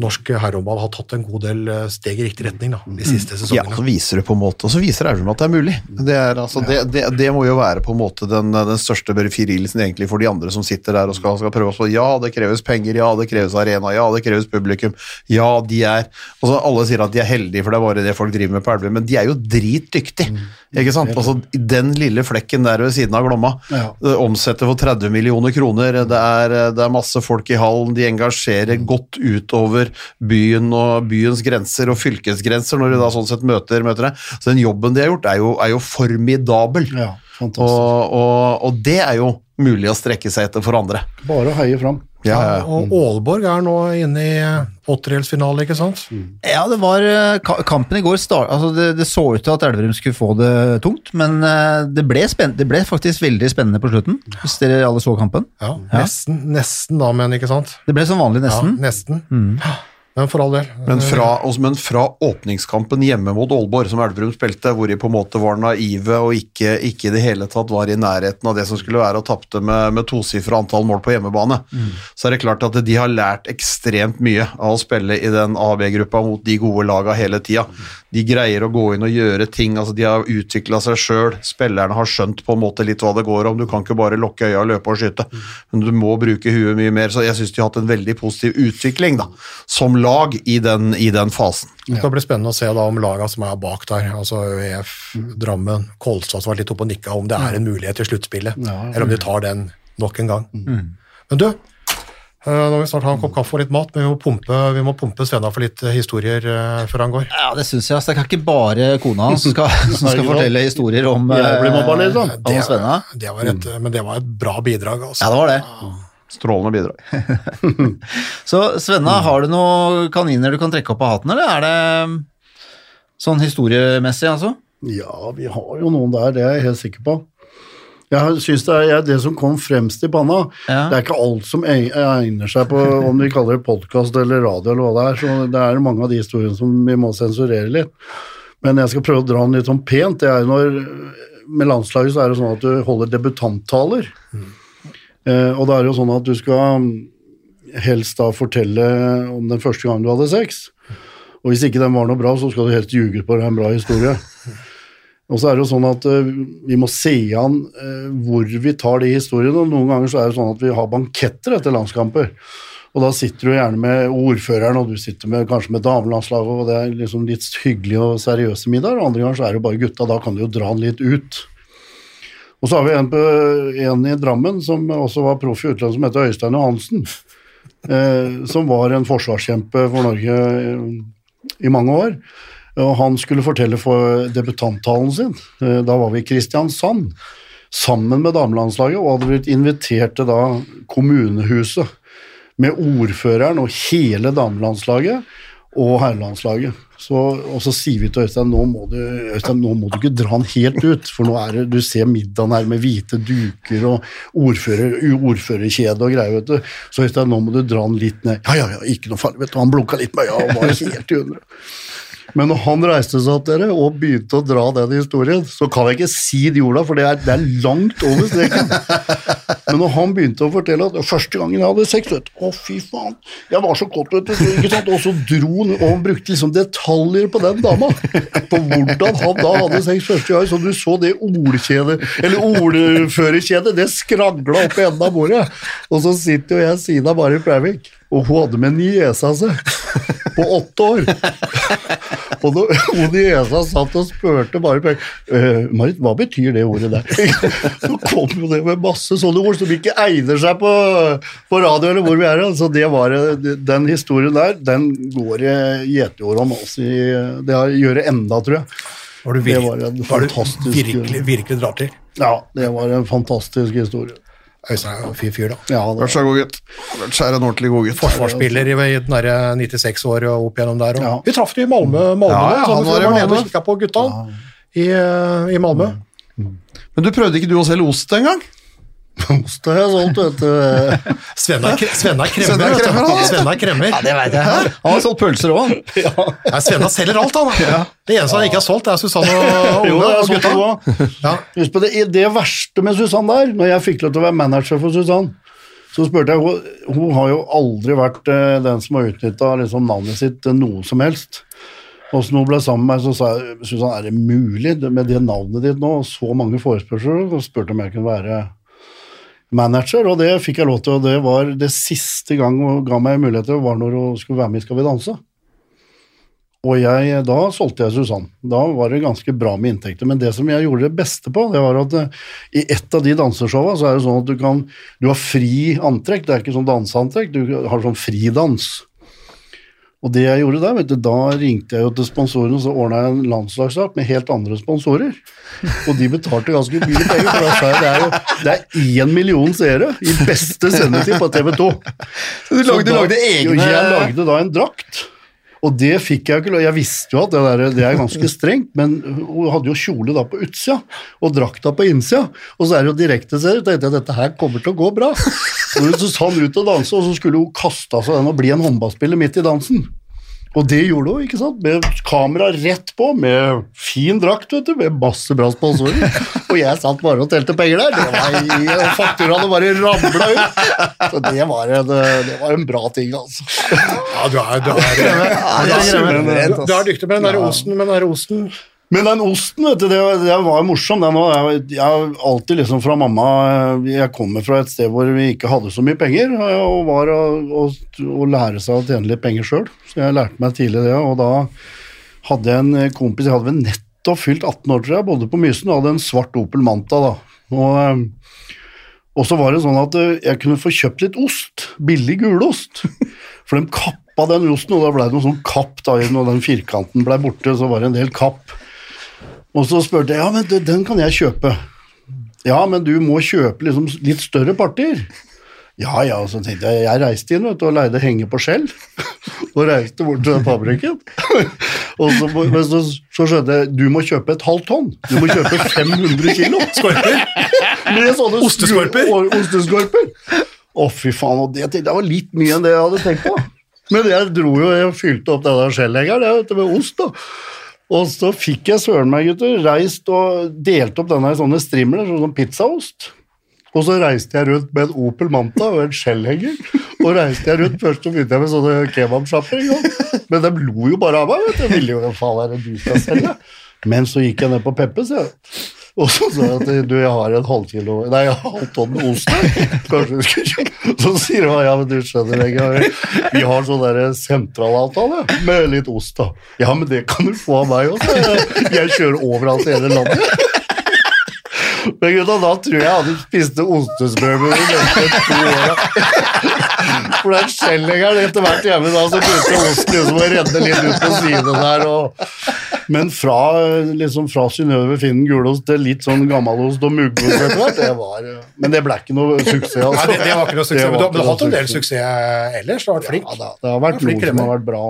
norsk herrehåndball har tatt en god del eh, steg i riktig retning da, de siste sesongene. Ja, så viser det på en måte, og så viser Elverum at det er mulig. Det, er, altså, det, det, det må jo være på en måte den, den største befrielsen egentlig for de andre som sitter der og skal, skal prøve å få Ja, det kreves penger, ja, det kreves arena, ja, det kreves publikum, ja, de er Og så Alle sier at de er heldige, for det er bare det folk driver med på Elverum, men de er jo dritdyktige. Ikke sant? Altså, Den lille flekken der ved siden av Glomma Ja. omsetter for 30 millioner kroner, det er, det er masse folk i hallen, de engasjerer godt utover byen og byens grenser og fylkesgrenser når de da sånn sett møter, møter det. Så den jobben de har gjort er jo, er jo formidabel. Ja, fantastisk. Og, og, og det er jo mulig å strekke seg etter for andre. Bare å heie fram. Ja, ja, ja. Og Aalborg er nå inne i åttedelsfinale, ikke sant? Ja, det var eh, Kampen i går start, altså det, det så ut til at Elverum skulle få det tungt, men eh, det ble, spenn, det ble faktisk veldig spennende på slutten. Hvis dere alle så kampen. Ja, nesten, nesten da, men ikke sant? Det ble som vanlig, nesten. Ja, nesten. Men for all del. Men fra, også- men fra åpningskampen hjemme mot Aalborg, som Elverum spilte, hvor de på en måte var naive og ikke, ikke i det hele tatt var i nærheten av det som skulle være, og tapte med, med tosifra antall mål på hjemmebane, så er det klart at de har lært ekstremt mye av å spille i den AB-gruppa mot de gode laga hele tida. De greier å gå inn og gjøre ting, altså de har utvikla seg sjøl, spillerne har skjønt på en måte litt hva det går om, du kan ikke bare lukke øya, løpe og skyte, men du må bruke huet mye mer, så jeg syns de har hatt en veldig positiv utvikling da, som lag i den, i den fasen. Det skal bli spennende å se da om laga som er bak der, altså ØF, Drammen, Kolstad som var litt oppe og nikka, om det er en mulighet til sluttspillet, eller om de tar den nok en gang. Men du, eh, nå vil vi snart ha en kopp kaffe og litt mat, men vi må pumpe, vi må pumpe Svenna for litt eh, historier eh, før han går. Ja, det syns jeg. Altså, det er ikke bare kona hans som skal, som skal fortelle historier om, litt, eh, om Svenna. Det var et, Men det var et bra bidrag, altså. Ja, det var det. Strålende bidrag. Så Svenna, har du noen kaniner du kan trekke opp av hatten, eller er det sånn historiemessig, altså? Ja, vi har jo noen der, det er jeg helt sikker på. Jeg synes det er det som kom fremst i panna. Ja. Det er ikke alt som egner seg på om vi kaller det podkast eller radio eller hva det er. Så det er mange av de historiene som vi må sensurere litt. Men jeg skal prøve å dra den litt sånn pent. Det er jo når, med landslaget så er det sånn at du holder debutanttaler. Eh, og da er det jo sånn at du skal mm, helst da fortelle om den første gang du hadde sex. Og hvis ikke den var noe bra, så skal du helst ljuge på en bra historie. Og så er det jo sånn at eh, vi må se an eh, hvor vi tar de historiene. og Noen ganger så er det sånn at vi har banketter etter landskamper. Og da sitter du gjerne med ordføreren, og du sitter med, kanskje med damelandslaget, og det er liksom litt hyggelige og seriøse middager. Og andre ganger så er det bare gutta, da kan du jo dra den litt ut. Og så har vi en, på, en i Drammen som også var proff i utlandet, som heter Øystein Johansen. Eh, som var en forsvarskjempe for Norge eh, i mange år. Og han skulle fortelle for debutanttalen sin. Eh, Da var vi i Kristiansand sammen med damelandslaget og hadde blitt invitert til da kommunehuset med ordføreren og hele damelandslaget og herrelandslaget. Så, og så sier vi til Øystein nå må, du, Øystein nå må du ikke dra han helt ut, for nå er det, du ser middagen her med hvite duker og ordfører, ordførerkjede og greier. vet du. Så Øystein, nå må du dra han litt ned. Ja, ja, ja, ikke noe farlig. vet du. Han blunka litt med øya og var helt i hundre. Men når han reiste seg opp dere, og begynte å dra den historien, så kan jeg ikke si de orda, for det er, det er langt over streken. Men når han begynte å fortelle at første gangen jeg hadde sex, vet å fy faen, jeg var så kåt, vet du, ikke sant? og så dro han, og han brukte liksom detaljer på den dama, på hvordan han da hadde sex første gang, så du så det ordkjedet, eller ordførerkjedet, det skragla opp i enden av bordet, og så sitter jo jeg siden av Mari Breivik, og hun hadde med niesa si på åtte år. Og da hun niesa satt og spurte bare uh, «Eh, Marit, hva betyr det ordet der? Så kom jo det med masse sånne ord som ikke egner seg på, på radio eller hvor vi er. Så det var, den historien der, den går i gjeteord om oss. I, det gjør det enda, tror jeg. Var du, Det var en var du virkelig, virkelig drar til? Ja, det var en fantastisk historie. Øystein er jo en fin fyr, da. Ja, det Lars er god, gutt. Lars er en ordentlig god gutt. Forsvarsspiller i den derre 96 år og opp gjennom der. Og. Ja. Vi traff det i Malmö. Malmö Ja, ja, han var i var nede Malmö. og kikka på gutta i, i Malmø. Mm. Mm. Men du prøvde ikke du å selge ost engang? Ost har jeg solgt, vet du. Svenna er er kremmer. Svenna er kremmer, ja. Svenna er kremmer. Ja, det veit jeg. Han har solgt pølser òg, han. Ja, Svenna selger alt, han. Det eneste han ikke har solgt, er Susanne og Ola. Og gutta. Ja. Husk på det, det verste med Susann der, når jeg fikk lov til å være manager for Susann, så spurte jeg, hun, hun har jo aldri vært eh, den som har utnytta liksom, navnet sitt til noe som helst. Og så hun ble sammen med meg, så sa jeg Susann, er det mulig med det navnet ditt nå, og så mange forespørsler? Og spurte om jeg kunne være manager, og det fikk jeg lov til, og det var det siste gang hun ga meg muligheter, var når hun skulle være med i Skal vi danse. Og jeg, da solgte jeg Susann. Da var det ganske bra med inntekter. Men det som jeg gjorde det beste på, det var at eh, i ett av de danseshowene så er det sånn at du kan Du har fri antrekk, det er ikke sånn danseantrekk, du har sånn fridans. Og det jeg gjorde der, vet du, da ringte jeg jo til sponsorene og så ordna jeg en landslagsstart med helt andre sponsorer. Og de betalte ganske mye penger, for da sa jeg det er jo det er én million seere i beste sendetid på TV 2. Så du lagde, du lagde egne Jeg lagde da en drakt. Og det fikk jeg jo ikke lov Jeg visste jo at det, der, det er ganske strengt, men hun hadde jo kjole da på utsida og drakta på innsida. Og så er det jo direkteserie. tenkte jeg dette her kommer til å gå bra. Så sa han ut og danse, og så skulle hun kaste av seg den og bli en håndballspiller midt i dansen. Og det gjorde hun, ikke sant? Med kamera rett på, med fin drakt, vet du, med masse bra sponsorer. Og jeg satt bare og telte penger der. Det var, og fakturaene bare ramla ut. Så det var, en, det var en bra ting, altså. Ja, du er, du er, det er du er, du er dyktig med den der osten, med den der osten. Men den osten, vet du, det, var- det var morsom. Den var, jeg, jeg alltid liksom fra mamma Jeg kommer fra et sted hvor vi ikke hadde så mye penger, og var å lære seg å tjene litt penger sjøl. Så jeg lærte meg tidlig det, og da hadde jeg en kompis Jeg hadde vel nettopp fylt 18 år, tror jeg, bodde på Mysen og hadde en svart Opel Manta da. Og, eh, og så var det sånn at eh, jeg kunne få kjøpt litt ost, billig gulost. For de kappa den osten, og da ble det noe sånn kapp da, når den firkanten ble borte, så var det en del kapp. Og så spurte jeg, ja, men den kan jeg kjøpe. Ja, men du må kjøpe liksom litt større partier. Ja, ja, så tenkte jeg, jeg reiste inn vet og leide henge på skjell, og reiste bort til fabrikken. og så, men så, så skjønte jeg, du må kjøpe et halvt tonn. Du må kjøpe 500 kilo. Skorper. Med sånne Osteskorper? og- Osteskorper. Å, fy faen, og det, det var litt mye enn det jeg hadde tenkt på. Men jeg dro jo, jeg fylte opp denne skjellhengeren med ost da. Og så fikk jeg søren meg, gutter, reist og delt opp denne i sånne strimler, sånn pizzaost. Og så reiste jeg rundt med en Opel Manta og en skjellhenger. Og reiste jeg rundt, først så begynte jeg med sånne kebabsjapper, men de lo jo bare av meg, vet du. Jeg ville jo, faen er det du skal selge? Men så gikk jeg ned på Peppes, jeg. Og så sa jeg at du, jeg har en halvkilo Nei, jeg har halv tonn ost. Kanskje du skulle kjøpe Så sier han ja, men du skjønner ikke, vi har sånn der sentralavtale med litt ost, da. Ja, men det kan du få av meg også. Jeg kjører overalt i hele landet. Men gutta, da tror jeg hadde spist ostesmørbrød de neste to åra. For den skjellengeren etter hvert hjemme da, så begynte osten liksom å renne litt ut på siden der. Og, men fra, liksom fra Synnøve Finnen gulost til litt sånn gammelost og muggost etter hvert, det var Men det ble ikke noe suksess, Nei, altså. det, det var ikke noe suksess, men du, har- hatt en del suksess ellers. Du har vært flink. Ja, da, det har vært noe som har vært bra.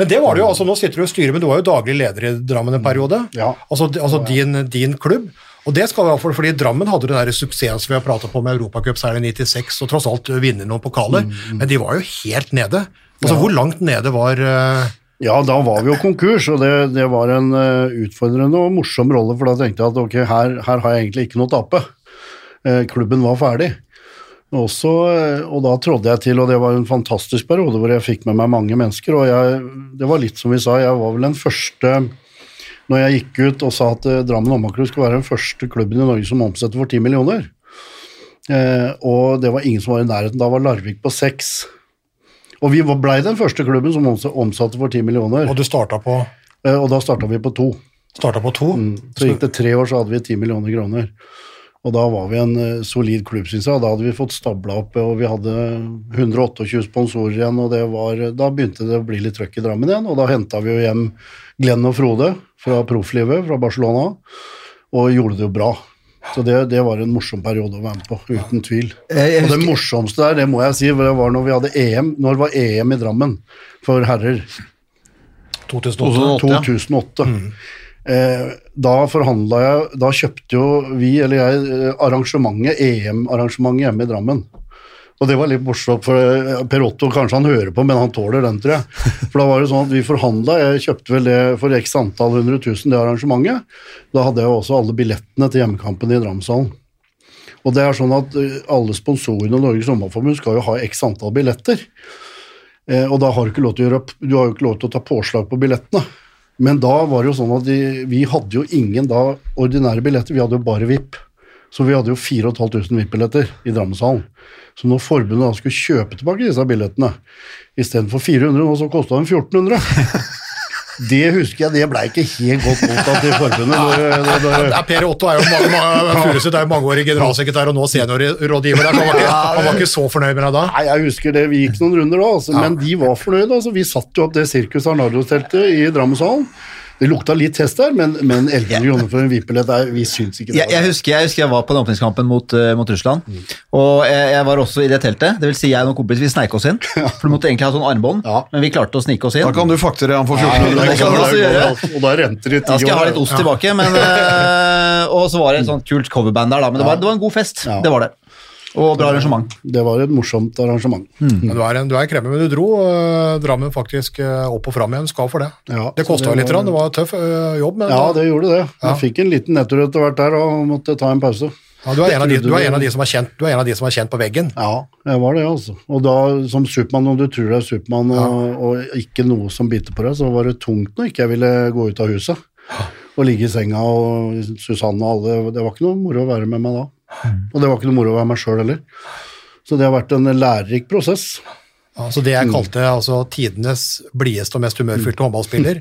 Men det var det jo, altså nå sitter du og styrer, men du var jo daglig leder i Drammen en periode. Ja. Altså, altså din, din klubb. Og det skal iallfall fordi Drammen hadde den der suksessen vi har pratet på med Europacupseieren i 96, og tross alt vinner noen pokaler, men de var jo helt nede. Altså, Hvor langt nede var uh... Ja, da var vi jo konkurs, og det, det var en uh, utfordrende og morsom rolle, for da tenkte jeg at ok, her, her har jeg egentlig ikke noe å tape. Uh, klubben var ferdig. Også, og da trådde jeg til, og det var en fantastisk periode hvor jeg fikk med meg mange mennesker, og jeg, det var litt som vi sa, jeg var vel den første når jeg gikk ut og sa at eh, Drammen Håndballklubb skulle være den første klubben i Norge som omsetter for 10 millioner. Eh, og det var ingen som var i nærheten. Da var Larvik på seks. Og vi blei den første klubben som omsatte for 10 millioner. Og du starta på, Eh, Og da starta vi på to. starta på to. Så gikk det tre år, så hadde vi 10 millioner kroner. Og da var vi en solid klubb, syns jeg. Da hadde vi fått stabla opp, og vi hadde 128 sponsorer igjen, og det var, da begynte det å bli litt trøkk i Drammen igjen. Og da henta vi jo hjem Glenn og Frode fra profflivet, fra Barcelona, og gjorde det jo bra. Så det, det var en morsom periode å være med på, uten tvil. Jeg- jeg Og det morsomste der, det må jeg si, det var når vi hadde EM. Når var EM i Drammen for herrer? 2008. 2008. Eh, da forhandla jeg Da kjøpte jo vi, eller jeg, eh, arrangementet, EM-arrangementet hjemme i Drammen. Og det var litt morsomt, for eh, Per Otto kanskje han hører på, men han tåler den, tror jeg. For da var det sånn at vi forhandla, jeg kjøpte vel det for x antall hundre tusen, det arrangementet. Da hadde jeg også alle billettene til hjemmekampen i Dramshallen. Og det er sånn at eh, alle sponsorene og Norges Sommerforbund skal jo ha x antall billetter. Eh, og da har du ikke lov til å gjøre Du har jo ikke lov til å ta påslag på billettene. Men da var det jo sånn at de, vi hadde jo ingen da ordinære billetter, vi hadde jo bare VIP. Så vi hadde jo 4500 VIP-billetter i Drammenshallen. Så når forbundet da skulle kjøpe tilbake disse billettene, istedenfor 400, nå så kosta de 1400. Det husker jeg, det blei ikke helt godt mottatt i forbundet. Når, når, når, Ja, per Otto er jo mange, mange, er mangeårig generalsekretær og nå seniorrådgiver han var, ikke, han var ikke så fornøyd med deg da. Nei, jeg husker det, vi gikk noen runder da, altså, men de var fornøyde. Altså. Vi satt jo opp det sirkuset Arnardos-teltet i Drammenshallen. Det lukta litt hest der, men, men 11 millioner for en VIP-billett, vi syns ikke det. Jeg, jeg, husker, jeg husker jeg var på den åpningskampen mot, uh, mot Russland, og jeg, jeg var også i det teltet. Det vil si jeg og noen kompiser vi sneik oss inn, for du måtte egentlig ha sånn armbånd, Ja. men vi klarte å snike oss inn. Da kan du faktere han for Ja, 1400 det kan kroner. du også gjøre. Og da renter det i ti Da skal jeg ha litt ost tilbake, men, uh, og så var det et sånt kult coverband der, da, men det var, det var en god fest. Ja. Det var det. Og bra arrangement. Det var et morsomt arrangement. Men du er en, du er en kremmer, men du dro uh, Drammen faktisk uh, opp og fram igjen. Skal for det. Ja, det kosta litt, var- det var en tøff uh, jobb, men Ja, det gjorde det. Ja. Jeg fikk en liten nedtur etter hvert der og måtte ta en pause. ja, du, er en av de, du, er en av de som er kjent, du er en av de som er kjent på veggen. Ja, jeg var det, altså. Og da, som Supermann, om du tror du er Supermann og, og ikke noe som biter på deg, så var det tungt når ikke jeg ville gå ut av huset. Og ligge i senga og Susanne og alle. Det var ikke noe moro å være med meg da. Og det var ikke noe moro å være meg sjøl heller. Så det har vært en lærerik prosess. Ja, så det jeg kalte altså, tidenes blideste og mest humørfylte håndballspiller,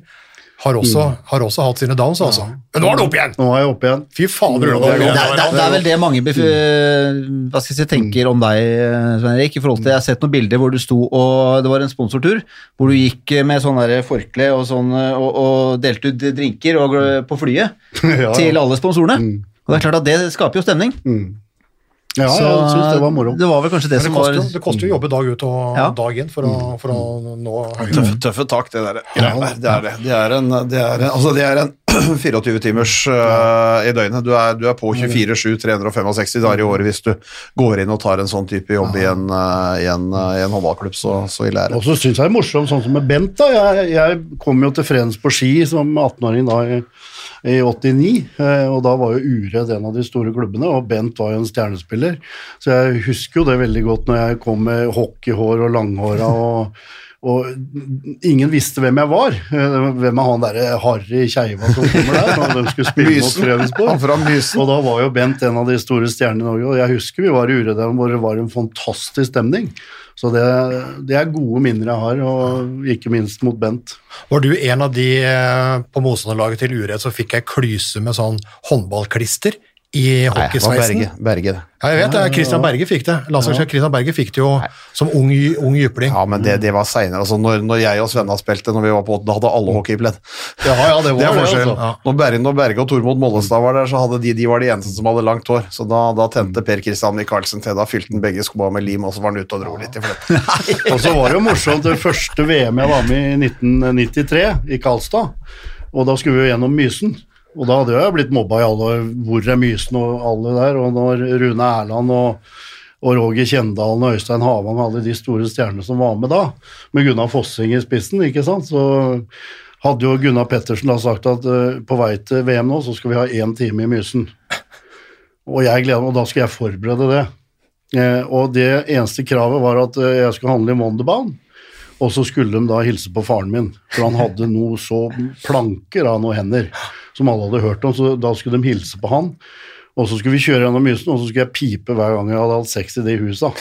har også, har også hatt sine downs, altså. Men nå er det opp igjen! Nå er jeg oppe igjen. Fy fader, Det, det, er- det, det er vel det mange bef hva skal jeg si, tenker om deg, Svein Erik. i forhold til Jeg har sett noen bilder hvor du sto og Det var en sponsortur hvor du gikk med sånn forkle og, sånn, og, og delte ut drinker og, på flyet Ja, ja. til alle sponsorene. Og det er klart at det skaper jo stemning. Ja, Så jeg syns det var moro. det var vel kanskje det det som var koster, var... det koster jo å jobbe dag ut og Ja. dag inn for å, for å nå. Tøffe, tøffe tak, det der. Ja. Det er det. Det er en, det er en, altså det er en 24 timers uh, i døgnet. Du er, du er på 24-7, 365 dager i året hvis du går inn og tar en sånn type jobb i en, uh, i en, uh, i en håndballklubb. Så, så ille er det. Og så syns jeg det er morsomt, sånn som med Bent. da, Jeg, jeg kom jo til Frens på ski som 18-åring da i, i 89, eh, og da var jo Uredd en av de store klubbene, og Bent var jo en stjernespiller. Så jeg husker jo det veldig godt når jeg kom med hockeyhår og langhåra og og ingen visste hvem jeg var. Eh, Hvem er han derre Harry Keiva som kommer der? Når de skulle spille mot. Fredensborg. Og da var jo Bent en av de store stjernene i Norge, og jeg husker vi var i Uredalen hvor det var en fantastisk stemning. Så det, det er gode minner jeg har, og ikke minst mot Bent. Var du en av de eh, på motstanderlaget til Uredd som fikk ei klyse med sånn håndballklister i hockeysveisen? Berge. Berge. det. Ja, jeg vet det. Christian Berge fikk det. Landslagssjef Christian Berge fikk det jo som ung, ung jypling. Ja, men det, det var seinere. Altså, når, når jeg og Svenna spilte, når vi var på, da hadde alle hockeypledd. Ja, ja, det Det er forskjellen. altså. Når, Berge, når Berge og Tormod Mollestad var der, så hadde de, de var de eneste som hadde langt hår. Så da, da tente Per Kristian Michaelsen til. Da fylte han begge skoa med lim, og så var han ute og dro litt i fletta. Og så var det jo morsomt, det første VM jeg var med i 1993, i Karlstad, og da skulle vi jo gjennom Mysen. Og da hadde jeg blitt mobba i alle hvor er Mysen og alle der, og når Rune Erland og, og Roger Kjendalen og Øystein Havang, alle de store stjernene som var med da, med Gunnar Fossing i spissen, ikke sant, så hadde jo Gunnar Pettersen da sagt at uh, på vei til VM nå, så skal vi ha én time i Mysen. Og jeg gleder meg, og da skal jeg forberede det. Eh, og det eneste kravet var at eh, jeg skulle handle i Wonderbound. og så skulle de da hilse på faren min, for han hadde noe så planker av noen hender som alle hadde hørt om, så da skulle de hilse på han. Og så skulle vi kjøre gjennom Mysen, og så skulle jeg pipe hver gang jeg hadde hatt sex i de huset.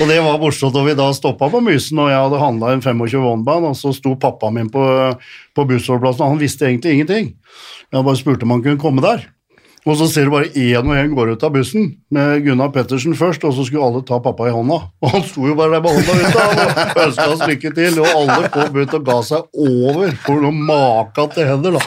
og det var morsomt, og vi da stoppa på Mysen, og jeg hadde handla en 25 Wonderbaum, og så sto pappaen min på, på bussholdeplassen, og han visste egentlig ingenting. Jeg bare spurte om han kunne komme der. Og så ser du bare én og én går ut av bussen, med Gunnar Pettersen først, og så skulle alle ta pappa i hånda. Og han sto jo bare der med hånda ute og ønska oss lykke til, og alle kom ut og ga seg over for noe maka til hender, da.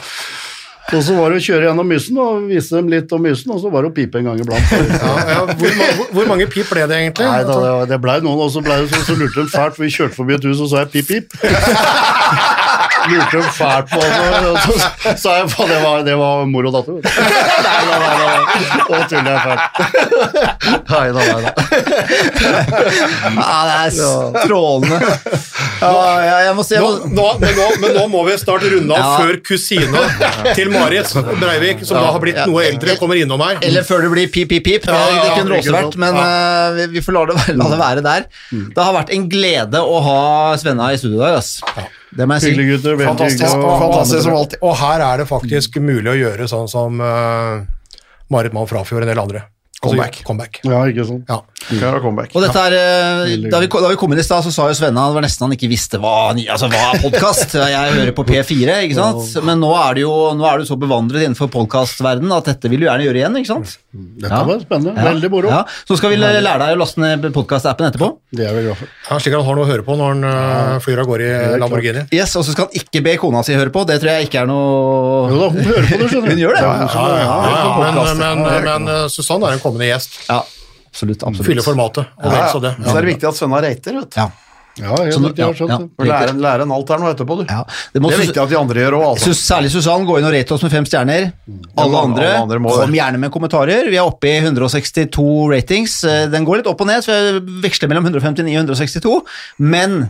Og så var det å kjøre gjennom Mysen og vise dem litt om Mysen, og så var det å pipe en gang iblant. Ja, ja, hvor, hvor, hvor mange pip ble det egentlig? Nei da, det, det blei noen, og så ble det så, så lurte de fælt, for vi kjørte forbi et hus, og så sa jeg pip, pip. Lurte fælt på oss, og så sa jeg faen, det var, det var mor og datter. Nei da, nei da, nå tuller jeg fælt. Nei da, nei da. Ja, det er strålende. Ja, ja, jeg må si jeg må, nå, men, nå, men nå må vi snart runde av Ja. før kusina til Marit Breivik, som da har blitt noe eldre, kommer innom her. Eller før det blir pip, pip, pip. Det, Ja, ja, det kunne også vært, men eh, vi, vi får la det, la det være der. Det har vært en glede å ha Svenna i studio i dag. ass. Det må jeg si. Hyggelig gutter, veldig Fantastisk. hyggelig. og, Fantastisk som alltid. Og her er det faktisk mulig å gjøre sånn som uh, Marit Mann Frafjord og en del andre. Altså, Comeback. comeback. Ja, ikke sant. Ja. Klar comeback. Og dette er, eh, da, vi, da vi kom inn i stad, så sa jo Svenna det var nesten han ikke visste hva, altså, hva er podkast. Jeg hører på P4, ikke sant. Men nå er du jo nå er du så bevandret innenfor podkastverdenen at dette vil du gjerne gjøre igjen, ikke sant. Dette Ja. var spennende. Ja. Veldig moro. Ja. Så skal vi lære deg å laste ned podkastappen etterpå. Det er vi glad for. Ja, slik at han har noe å høre på når han uh, flyr av gårde i Lamborghini. Yes, Og så skal han ikke be kona si høre på. Det tror jeg ikke er noe Jo da, hun hører på det, skjønner du. Hun gjør det? Ja, Ja, ja, ja, men, men, men, uh, Susanne er en kommende gjest. Ja, absolutt. absolutt. Fylle formatet. Og Ja, ja. så det. Så er det viktig at sønna reiter, vet du. Ja. Ja, jeg skjønt ja, det. Du lærer, lærer en alt her nå etterpå, du. Ja, det må Det er viktig at de andre gjør òg, altså. Særlig Susann, gå inn og rate oss med fem stjerner. Alle mange- andre, alle andre må kom gjerne med kommentarer. Vi er oppe i 162 ratings. Eh, Den går litt opp og ned, så jeg veksler mellom 159 og 162. Men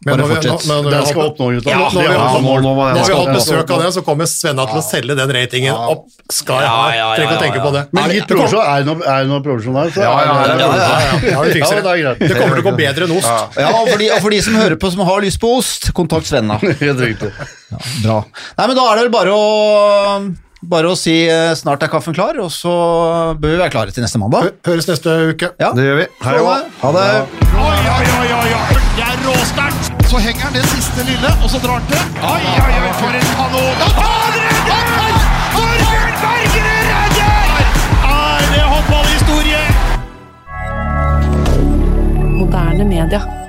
Men Bare fortsett. Nå, når vi skal opp nå, gutta. Ja, Nå- når vi har- har- nå- nå må Når vi har skal hatt besøk av det, så kommer Svenna til å selge den ratingen opp jeg ha Trenger ikke å tenke på det. Men litt provisjon. er det noe, provisjon der her, så Ja, ja, det, ja, ja, ja, ja, vi fikser det det. kommer til å gå bedre enn ost. ja, og, for de, og for de som hører på som har lyst på ost, kontakt Svenna. Helt riktig. Bra. Nei, men da er det vel bare å bare å si eh, snart er kaffen klar, og så bør vi være klare til neste mandag. Høres neste uke. Ja. Det gjør vi. Hei Ha det. Ha det. Oi, oi, oi, oi, oi. Det er råsterkt. Så henger han det siste lille, og så drar han til. Oi, oi, oi, for en kanon. Han redder! Torbjørn Bergerud redder! Er det håndballhistorie? Moderne media.